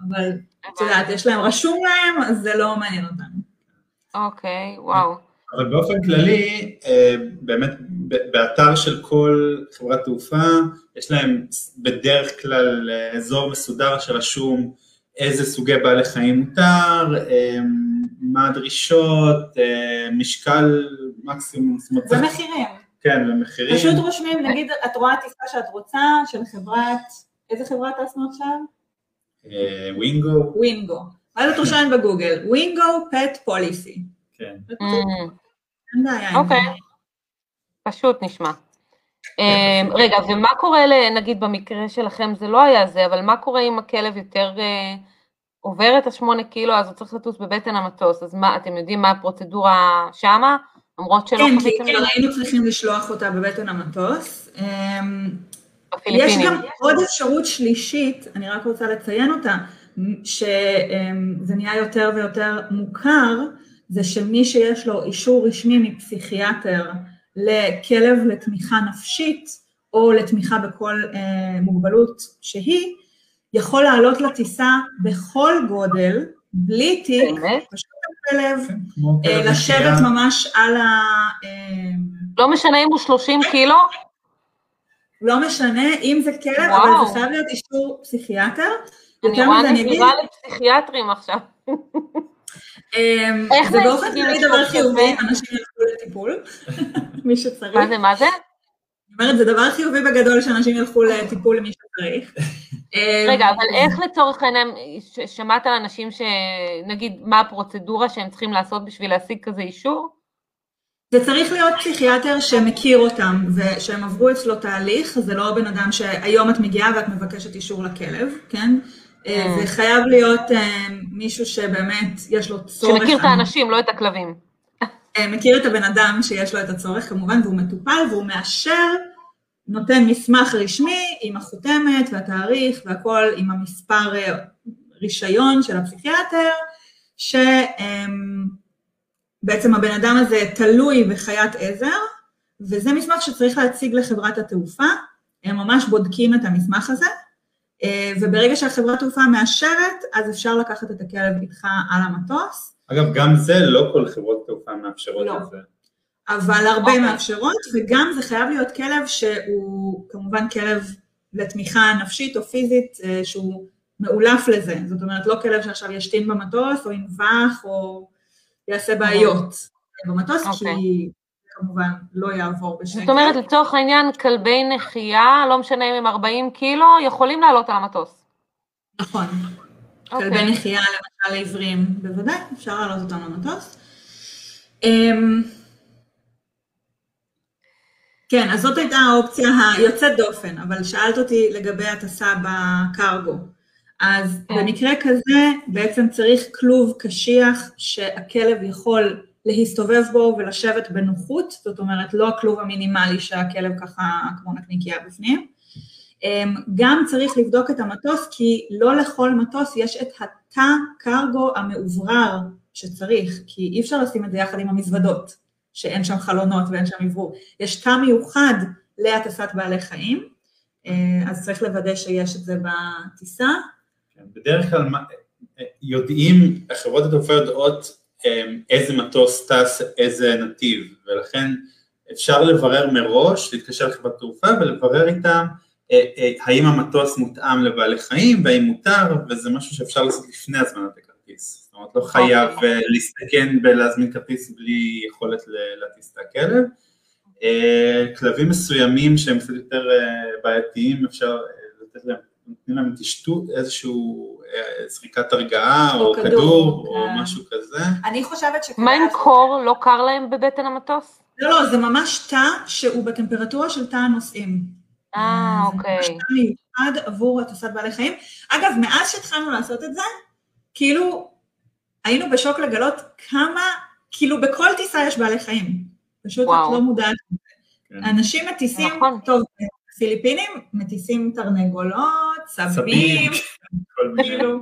אבל את יודעת, יש להם, רשום להם, אז זה לא מעניין אותנו. אוקיי, וואו. אבל באופן כללי, אה, באמת באתר של כל חברת תעופה, יש להם בדרך כלל אה, אזור מסודר שרשום איזה סוגי בעלי חיים מותר, אה, מה הדרישות, אה, משקל מקסימום, זאת אומרת, ומחירים. כן, ומחירים. פשוט רושמים, נגיד, את רואה טיסה שאת רוצה, של חברת, איזה חברה טסנו עכשיו? ווינגו, ווינגו. ואז את רושמת בגוגל, ווינגו פט פוליסי. כן. אין בעיה. אוקיי. פשוט נשמע. אמ, רגע, ומה קורה, נגיד במקרה שלכם זה לא היה זה, אבל מה קורה אם הכלב יותר אה, עובר את השמונה קילו, אז הוא צריך לטוס בבטן המטוס, אז מה, אתם יודעים מה הפרוצדורה שמה? למרות שלא כן, חוויתם כן, היינו צריכים לשלוח אותה בבטן המטוס. אמ, יש. גם עוד אפשרות שלישית, אני רק רוצה לציין אותה, שזה נהיה יותר ויותר מוכר, זה שמי שיש לו אישור רשמי מפסיכיאטר לכלב לתמיכה נפשית, או לתמיכה בכל אה, מוגבלות שהיא, יכול לעלות לטיסה בכל גודל, בלי תיק? פשוט הכלב, כמו אה, לשבת. ממש על ה... אה, לא משנה אם הוא 30 קילו? לא משנה אם זה כלב, וואו. אבל זה חייב להיות אישור פסיכיאטר. אני רואה נדיבה לפסיכיאטרים עכשיו. אמ, איך זה באופן כללי דבר חיובי? אנשים ילכו לטיפול, מי שצריך. מה זה, מה זה? אני אומרת, זה דבר חיובי בגדול שאנשים ילכו לטיפול למי שצריך. אמ, רגע, אבל איך לצורך העניין, ש- שמעת על אנשים שנגיד, מה הפרוצדורה שהם צריכים לעשות בשביל להשיג כזה אישור? זה צריך להיות פסיכיאטר שמכיר אותם ושהם עברו אצלו תהליך, זה לא בן אדם שהיום את מגיעה ואת מבקשת אישור לכלב, כן? אה, Mm. זה חייב להיות אה, מישהו שבאמת יש לו צורך. שמכיר את. האנשים, לא את הכלבים. אה, מכיר את הבן אדם שיש לו את הצורך כמובן, והוא מטופל והוא מאשר, נותן מסמך רשמי עם החותמת והתאריך והכל עם המספר רישיון של הפסיכיאטר, שבעצם הבן אדם הזה תלוי בחיית עזר, וזה מסמך שצריך להציג לחברת התעופה, הם ממש בודקים את המסמך הזה, וברגע שהחברת תעופה מאשרת, אז אפשר לקחת את הכלב איתך על המטוס. אגב, גם זה לא כל חברות תעופה מאפשרות לא. את זה. אבל הרבה אוקיי. מאפשרות, וגם זה חייב להיות כלב שהוא כמובן כלב לתמיכה נפשית או פיזית, אה, שהוא מאולף לזה. זאת אומרת, לא כלב שעכשיו ישתין במטוס, או ינבח, או יעשה בעיות במטוס, אוקיי. כי כמובן לא יעבור בשקט. זאת אומרת, לצורך העניין, כלבי נחייה, לא משנה אם הם 40 קילו, יכולים לעלות על המטוס. נכון. כלבי אוקיי. נחייה, למשל לעיוורים, בוודאי, אפשר להעלות אותם למטוס. אמ, כן, אז זאת הייתה האופציה היוצאת דופן, אבל שאלת אותי לגבי הטסה בקרגו. אז כן. במקרה כזה בעצם צריך כלוב קשיח שהכלב יכול להסתובב בו ולשבת בנוחות, זאת אומרת לא הכלוב המינימלי שהכלב ככה כמו נקניקייה בפנים. אמ, גם צריך לבדוק את המטוס, כי לא לכל מטוס יש את התא קרגו המאוברר שצריך, כי אי אפשר לשים את זה יחד עם המזוודות, שאין שם חלונות ואין שם אוורור. יש תא מיוחד להטסת בעלי חיים, אה, אז צריך לוודא שיש את זה בטיסה. כן, בדרך כלל מה- יודעים, חברות התעופה יודעות אמ, איזה מטוס טס, איזה נתיב, ולכן אפשר לברר מראש, להתקשר לחברת תעופה ולברר איתם אה, אה, האם המטוס מותאם לבעלי חיים והאם מותר, וזה משהו שאפשר לעשות לפני הזמנת הכרטיס. זאת אומרת, לא חייב אה, להסתכן בלהזמין כרטיס בלי יכולת להטיס את הכלב. כלבים מסוימים שהם קצת יותר בעייתיים, אפשר לתת להם, נותנים להם תשתות, איזשהו אה, זריקת הרגעה או או כדור, כדור או כן. משהו כזה. אני חושבת שכדאי... מה עם קור? לא קר להם בבטן המטוס? לא, לא, זה ממש תא שהוא בטמפרטורה של תא הנוסעים. אה, זה ממש אוקיי. תא מיוחד עבור הטסת בעלי חיים. אגב, מאז שהתחלנו לעשות את זה, כאילו, היינו בשוק לגלות כמה, כאילו בכל טיסה יש בעלי חיים. פשוט וואו. את לא מודעת. כן. אנשים מטיסים, נכון. טוב, פיליפינים מטיסים תרנגולות, סבים, סבים, כל מיני, כאילו,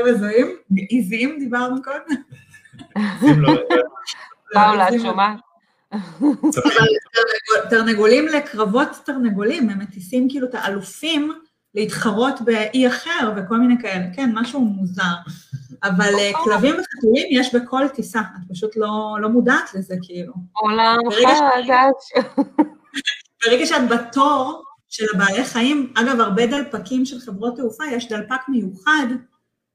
דברים הזויים, עיזים דיברנו קודם. לו, פאולה, את שומעת? תרנגולים לקרבות תרנגולים, הם מטיסים כאילו את האלופים להתחרות באי אחר וכל מיני כאלה, כן, משהו מוזר. אבל אה, כלבים וחתולים יש בכל טיסה, את פשוט לא, לא מודעת לזה כאילו. עולם חדש. ברגע שאת בתור של הבעלי חיים, אגב, הרבה דלפקים של חברות תעופה, יש דלפק מיוחד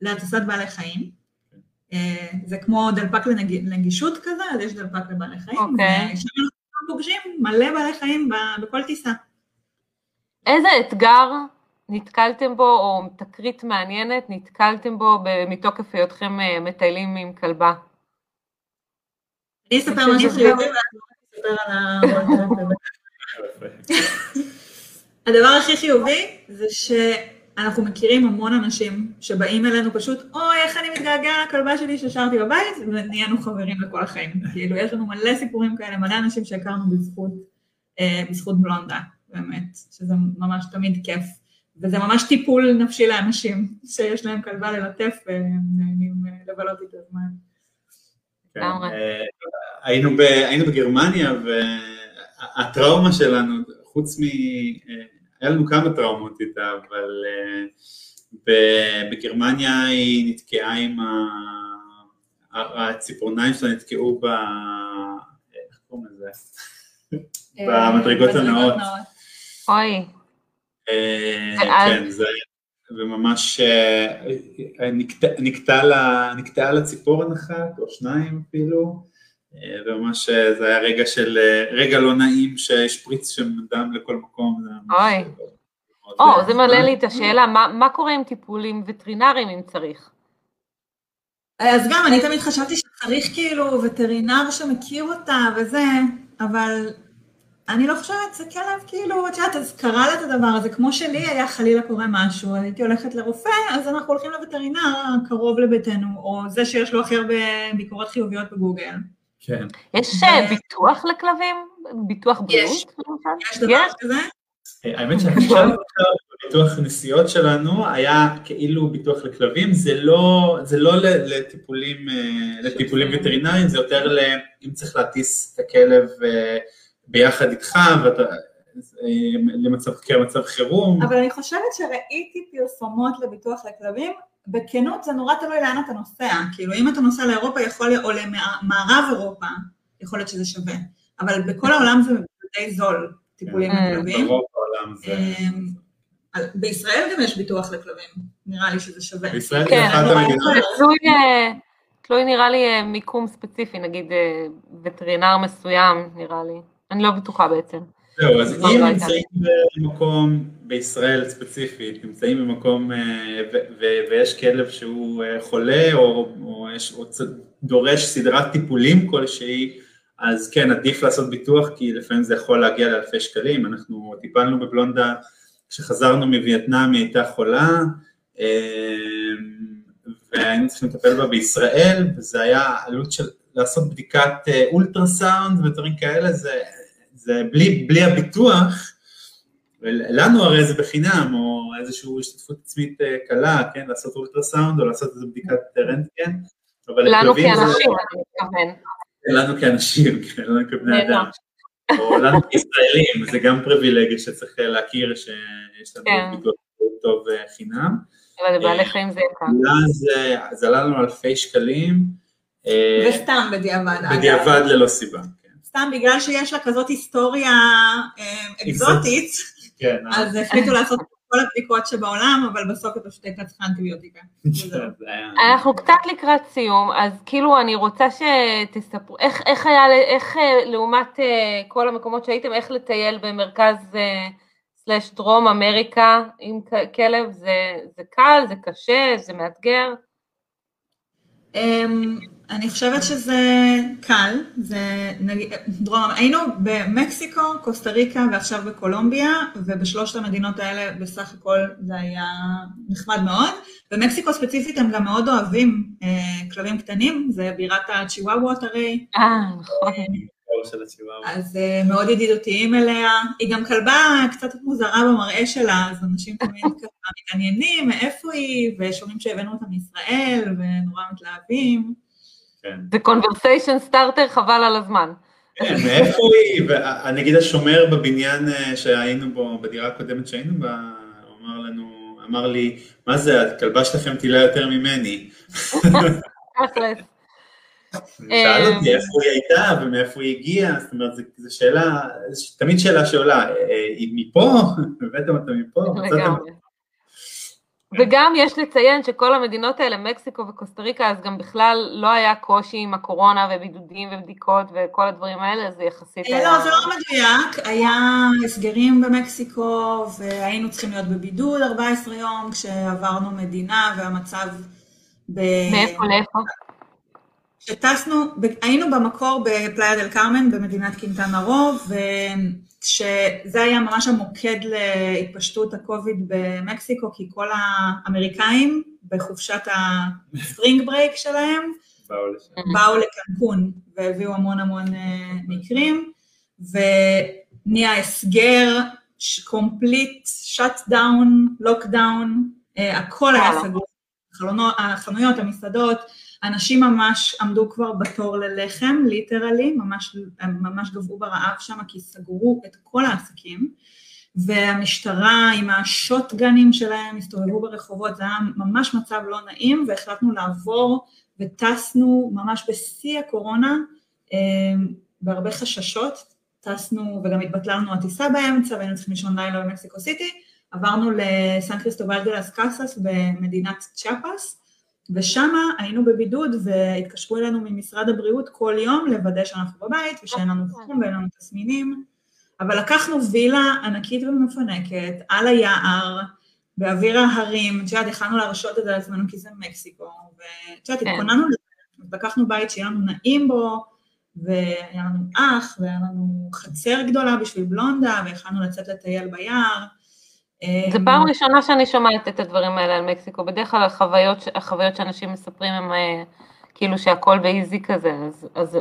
להטסת בעלי חיים. אה, זה כמו דלפק לנג... לנגישות כזה, אז יש דלפק לבעלי חיים. אוקיי. ושם אנחנו פוגשים מלא בעלי חיים בכל טיסה. איזה אתגר נתקלתם בו, או תקרית מעניינת נתקלתם בו מתוקף היותכם אה, מטיילים עם כלבה? אני אספר משהו חיובי ואת אספר על ה... הדבר הכי חיובי זה שאנחנו מכירים המון אנשים שבאים אלינו פשוט, אוי, איך אני מתגעגע לכלבה שלי שהשארתי בבית, ונהיינו חברים לכל החיים. כאילו, יש לנו מלא סיפורים כאלה, מלא אנשים שהכרנו בזכות, אה, בזכות בלונדה, באמת, שזה ממש תמיד כיף. וזה ממש טיפול נפשי לאנשים שיש להם כלבה ללטף והם נהנים אה, לבלות איתה זמן. כן. אה, היינו, ב, היינו והטראומה שלנו, חוץ מ... היה לנו כמה טראומות איתה, אבל אה, ב, בגרמניה היא נתקעה עם ה... הציפורניים שלה נתקעו ב... איך קוראים לזה? במדרגות אה, הנאות. אוי? כן, זה וממש נקטע- נקטע לה- נקטעה לה ציפורן אחת או שניים אפילו, וממש אה, זה היה רגע של, אה, רגע לא נעים שהשפריץ שם דם לכל מקום. אוי. אה, או, אה, זה מעלה לי את השאלה, מה- מה קורה עם טיפולים וטרינריים אם צריך? אז גם, אני תמיד חשבתי שצריך כאילו וטרינר שמכיר אותה וזה, אבל אני לא חושבת, זה כלב כאילו, את יודעת, אז קרה לה את הדבר הזה, כמו שלי היה חלילה קורה משהו, הייתי הולכת לרופא, אז אנחנו הולכים לווטרינר הקרוב לביתנו, או זה שיש לו הכי הרבה ביקורות חיוביות בגוגל. כן. יש ו- אה, ביטוח לכלבים? ביטוח בריאות? למשל? יש דבר יש? כזה? אה, האמת שעכשיו בביטוח נסיעות שלנו היה כאילו ביטוח לכלבים, זה לא, זה לא לטיפולים, אה, לטיפולים וטרינריים, זה יותר ל... אם צריך להטיס את הכלב ביחד איתך, ואתה, למצב, כמצב חירום. אבל אני חושבת שראיתי פרסומות לביטוח לכלבים, בכנות זה נורא תלוי לאן אתה נוסע, כאילו אם אתה נוסע לאירופה יכול להיות, או למערב אירופה, יכול להיות שזה שווה, אבל בכל העולם זה די זול, טיפולים כן. לכלבים. ברוב העולם זה... אמ, בישראל גם יש ביטוח לכלבים, נראה לי שזה שווה. בישראל כן, זה. רואה- תלוי, אה, תלוי נראה לי אה, מיקום ספציפי, נגיד אה, וטרינר מסוים, נראה לי. אני לא בטוחה בעצם. זהו, אז לא, אם לא נמצאים במקום, בישראל ספציפית, נמצאים במקום אה, ויש כלב שהוא אה, חולה או, או, יש, או דורש סדרת טיפולים כלשהי, אז כן, עדיף לעשות ביטוח, כי לפעמים זה יכול להגיע לאלפי שקלים. אנחנו טיפלנו בבלונדה, כשחזרנו מווייטנאם היא הייתה חולה, אה, והיינו צריכים לטפל בה בישראל, וזה היה עלות של לעשות בדיקת אולטרסאונד ודברים כאלה, זה, זה בלי, בלי הביטוח, לנו הרי זה בחינם, או איזושהי השתתפות עצמית אה, קלה, כן, לעשות אולטרסאונד או לעשות איזו בדיקת רנטגן, אבל לנו כאנשים, אני מתכוון. לנו כאנשים, כן, לנו כבני. אדם, או לנו כישראלים, זה גם פריבילגיה שצריך להכיר שיש לנו כן. ביטוח טוב אה, חינם. אבל לבעלי חיים זה יקר. אה, זה עלה לנו אלפי שקלים, אה, וסתם בדיעבד. בדיעבד ללא סיבה. סתם בגלל שיש לה כזאת היסטוריה אה, אקזוטית, כן, אז החליטו לעשות את כל הבדיקות שבעולם, אבל בסוף היא פשוט הייתה צריכה אנטיביוטיקה. אנחנו קצת לקראת סיום, אז כאילו אני רוצה שתספרו, איך, איך היה, איך אה, לעומת אה, כל המקומות שהייתם, איך לטייל במרכז אה, סלש דרום אמריקה עם כלב, זה, זה קל, זה קשה, זה מאתגר? אני חושבת שזה קל, זה נגיד, דרום, היינו במקסיקו, קוסטה ריקה ועכשיו בקולומביה, ובשלושת המדינות האלה בסך הכל זה היה נחמד מאוד. במקסיקו ספציפית הם גם מאוד אוהבים אה, כלבים קטנים, זה בירת הצ'יוואוות הרי. אה, נכון. אז אה, מאוד ידידותיים אליה. היא גם כלבה קצת מוזרה במראה שלה, אז אנשים תמיד ככה מתעניינים מאיפה היא, ושומעים שהבאנו אותה מישראל, ונורא מתלהבים. כן. זה conversation starter חבל על הזמן. כן, מאיפה היא? ואני אגיד השומר בבניין אה, שהיינו בו, בדירה הקודמת שהיינו בה, הוא אמר לנו, אמר לי, מה זה, הכלבה שלכם טילה יותר ממני. שאל אותי איפה היא הייתה ומאיפה היא הגיעה, זאת אומרת, זו שאלה, תמיד שאלה שעולה, אה, היא מפה? הבאתם אותה מפה? לגמרי. וגם יש לציין שכל המדינות האלה, מקסיקו וקוסטה ריקה, אז גם בכלל לא היה קושי עם הקורונה ובידודים ובדיקות וכל הדברים האלה, זה יחסית אה, לא, זה לא מדויק, היה הסגרים במקסיקו והיינו צריכים להיות בבידוד 14 יום כשעברנו מדינה והמצב ב... מאיפה לאיפה? כשטסנו, היינו במקור בפלאיה דל קרמן במדינת קינטנה רוב, וכשזה היה ממש המוקד להתפשטות הקוביד במקסיקו, כי כל האמריקאים בחופשת ה spring break שלהם באו. באו לקנקון והביאו המון המון אה, מקרים, ונהיה הסגר, complete, shutdown, lockdown, הכל היה. סגור, החנויות, המסעדות, אנשים ממש עמדו כבר בתור ללחם, ליטרלי, ממש, ממש גבעו ברעב שם כי סגרו את כל העסקים, והמשטרה עם השוטגנים שלהם הסתובבו ברחובות, זה היה ממש מצב לא נעים, והחלטנו לעבור וטסנו ממש בשיא הקורונה, אה, בהרבה חששות, טסנו וגם התבטלה לנו הטיסה באמצע והיינו צריכים לישון לילה במקסיקו סיטי, עברנו לסן קריסטובל דה לס קאסס במדינת צ'אפס, ושם היינו בבידוד והתקשרו אלינו ממשרד הבריאות כל יום לוודא שאנחנו בבית ושאין לנו חום ואין לנו תסמינים, אבל לקחנו וילה ענקית ומפנקת על היער, באוויר ההרים, את יודעת, יכלנו להרשות את זה לעצמנו כי זה מקסיקו, ואת יודעת, כן. התכוננו לזה, לקחנו בית שיהיה לנו נעים בו, והיה לנו אח, והיה לנו חצר גדולה בשביל בלונדה, ויכלנו לצאת לטייל ביער. זו פעם ראשונה שאני שומעת את הדברים האלה על מקסיקו, בדרך כלל החוויות, החוויות שאנשים מספרים הם אה, כאילו שהכל באיזי כזה, אז, אז,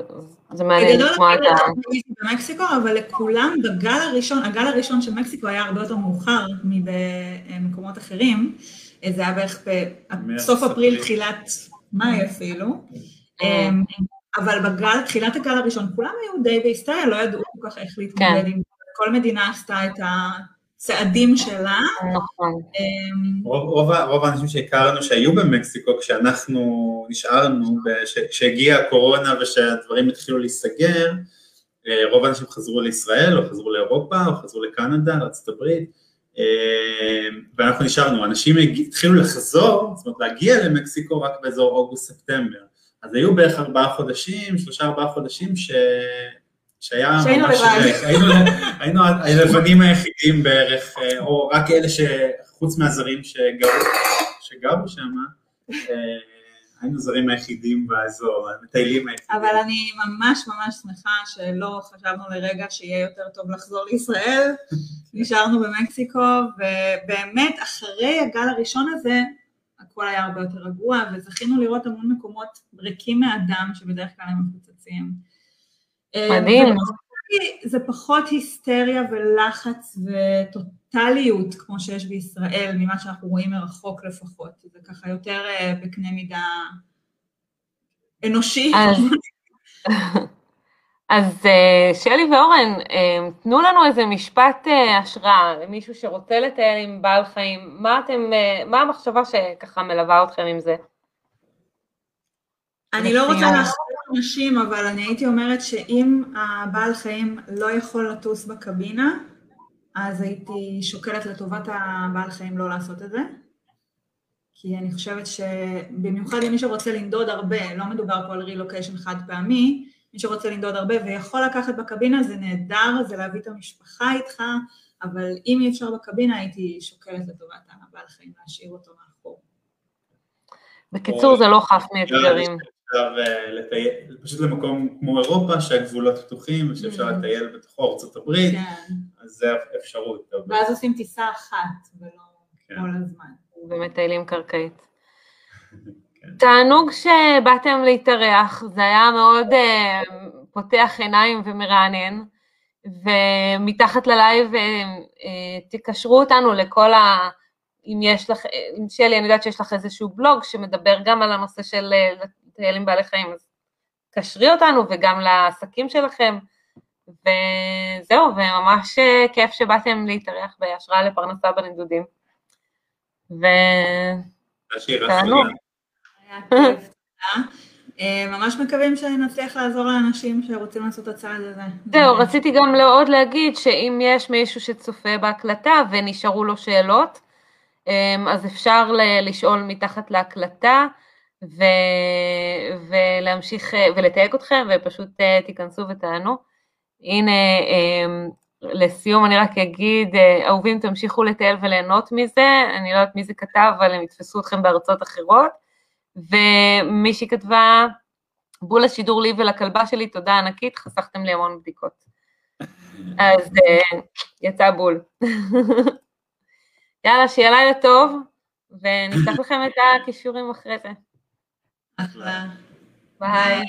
אז זה מעניין לשמוע את הכל ה... במקסיקו, אבל לכולם בגל הראשון, הגל הראשון של מקסיקו היה הרבה יותר מאוחר מבמקומות אחרים, זה היה בערך בסוף אפריל. תחילת מאי אפילו, אה. אמ, אבל בגל, תחילת הגל הראשון, כולם היו די בהיסטריה, לא ידעו כל כך איך להתמודד כן. עם זה, כל מדינה עשתה את הצעדים שלה. נכון. אמ, רוב, רוב, רוב האנשים שהכרנו שהיו במקסיקו כשאנחנו נשארנו, כשהגיעה הקורונה ושהדברים התחילו להיסגר, אה, רוב האנשים חזרו לישראל או חזרו לאירופה או חזרו לקנדה, לארצות הברית, אה, ואנחנו נשארנו, אנשים התחילו לחזור, זאת אומרת להגיע למקסיקו רק באזור אוגוסט-ספטמבר, אז היו בערך ארבעה חודשים, שלושה ארבעה חודשים ש... שהיה שהיינו ממש, לבד. היינו, היינו הלבנים היחידים בערך, אה, או רק אלה שחוץ מהזרים שגרו, שגרו שם, אה, היינו זרים היחידים באזור, המטיילים היחידים. אבל אני ממש ממש שמחה שלא חשבנו לרגע שיהיה יותר טוב לחזור לישראל, נשארנו במקסיקו, ובאמת אחרי הגל הראשון הזה, הכל היה הרבה יותר רגוע, וזכינו לראות המון מקומות ריקים מאדם, שבדרך כלל הם מפוצצים. מדהים. זה פחות- זה פחות היסטריה ולחץ וטוטליות, כמו שיש בישראל, ממה שאנחנו רואים מרחוק לפחות. זה ככה יותר אה, בקנה מידה אנושי. אז- אז אה, שלי ואורן, אה, תנו לנו איזה משפט אה, השראה למישהו שרוצה לטייל עם בעל חיים, מה אתם, אה, מה המחשבה שככה מלווה אתכם עם זה? אני לא רוצה לסיום. אנשים, אבל אני הייתי אומרת שאם הבעל חיים לא יכול לטוס בקבינה, אז הייתי שוקלת לטובת הבעל חיים לא לעשות את זה. כי אני חושבת שבמיוחד אם מי שרוצה לנדוד הרבה, לא מדובר פה על רילוקיישן חד פעמי, מי שרוצה לנדוד הרבה ויכול לקחת בקבינה זה נהדר, זה להביא את המשפחה איתך, אבל אם אי אפשר בקבינה הייתי שוקלת לטובת הבעל חיים להשאיר אותו מאחור. בקיצור, זה לא חף מאתגרים. אפשר אה, לטייל, פשוט למקום כמו אירופה, שהגבולות פתוחים ושאפשר Mm. לטייל בתוכו ארצות הברית, כן. אז זה אפשרות. ואז עושים טיסה אחת, ולא כן. כל הזמן. ומטיילים קרקעית. כן. תענוג שבאתם להתארח, זה היה מאוד uh, פותח עיניים ומרענן, ומתחת ללייב uh, תקשרו אותנו לכל ה... אם יש לך, אם שלי, אני יודעת שיש לך איזשהו בלוג שמדבר גם על הנושא של לטייל עם בעלי חיים, אז קשרי אותנו וגם לעסקים שלכם, וזהו, וממש uh, כיף שבאתם להתארח בהשראה לפרנסה בנדודים. ו... תודה. אה, ממש מקווים שנצליח לעזור לאנשים שרוצים לעשות את הצעד הזה. זהו, רציתי גם עוד להגיד שאם יש מישהו שצופה בהקלטה ונשארו לו שאלות, אמ, אז אפשר לשאול מתחת להקלטה ו... ולהמשיך אה, ולתייג אתכם ופשוט אה, תיכנסו ותענו. הנה, אמ, לסיום אני רק אגיד, אה, אהובים תמשיכו לטייל וליהנות מזה, אני לא יודעת מי זה כתב, אבל הם יתפסו אתכם בארצות אחרות. ומישהי כתבה, בול השידור לי ולכלבה שלי, תודה ענקית, חסכתם לי המון בדיקות. אז יצא בול. יאללה, שיהיה לילה טוב, ונפתח לכם את הכישורים אחרי זה. אחלה. ביי.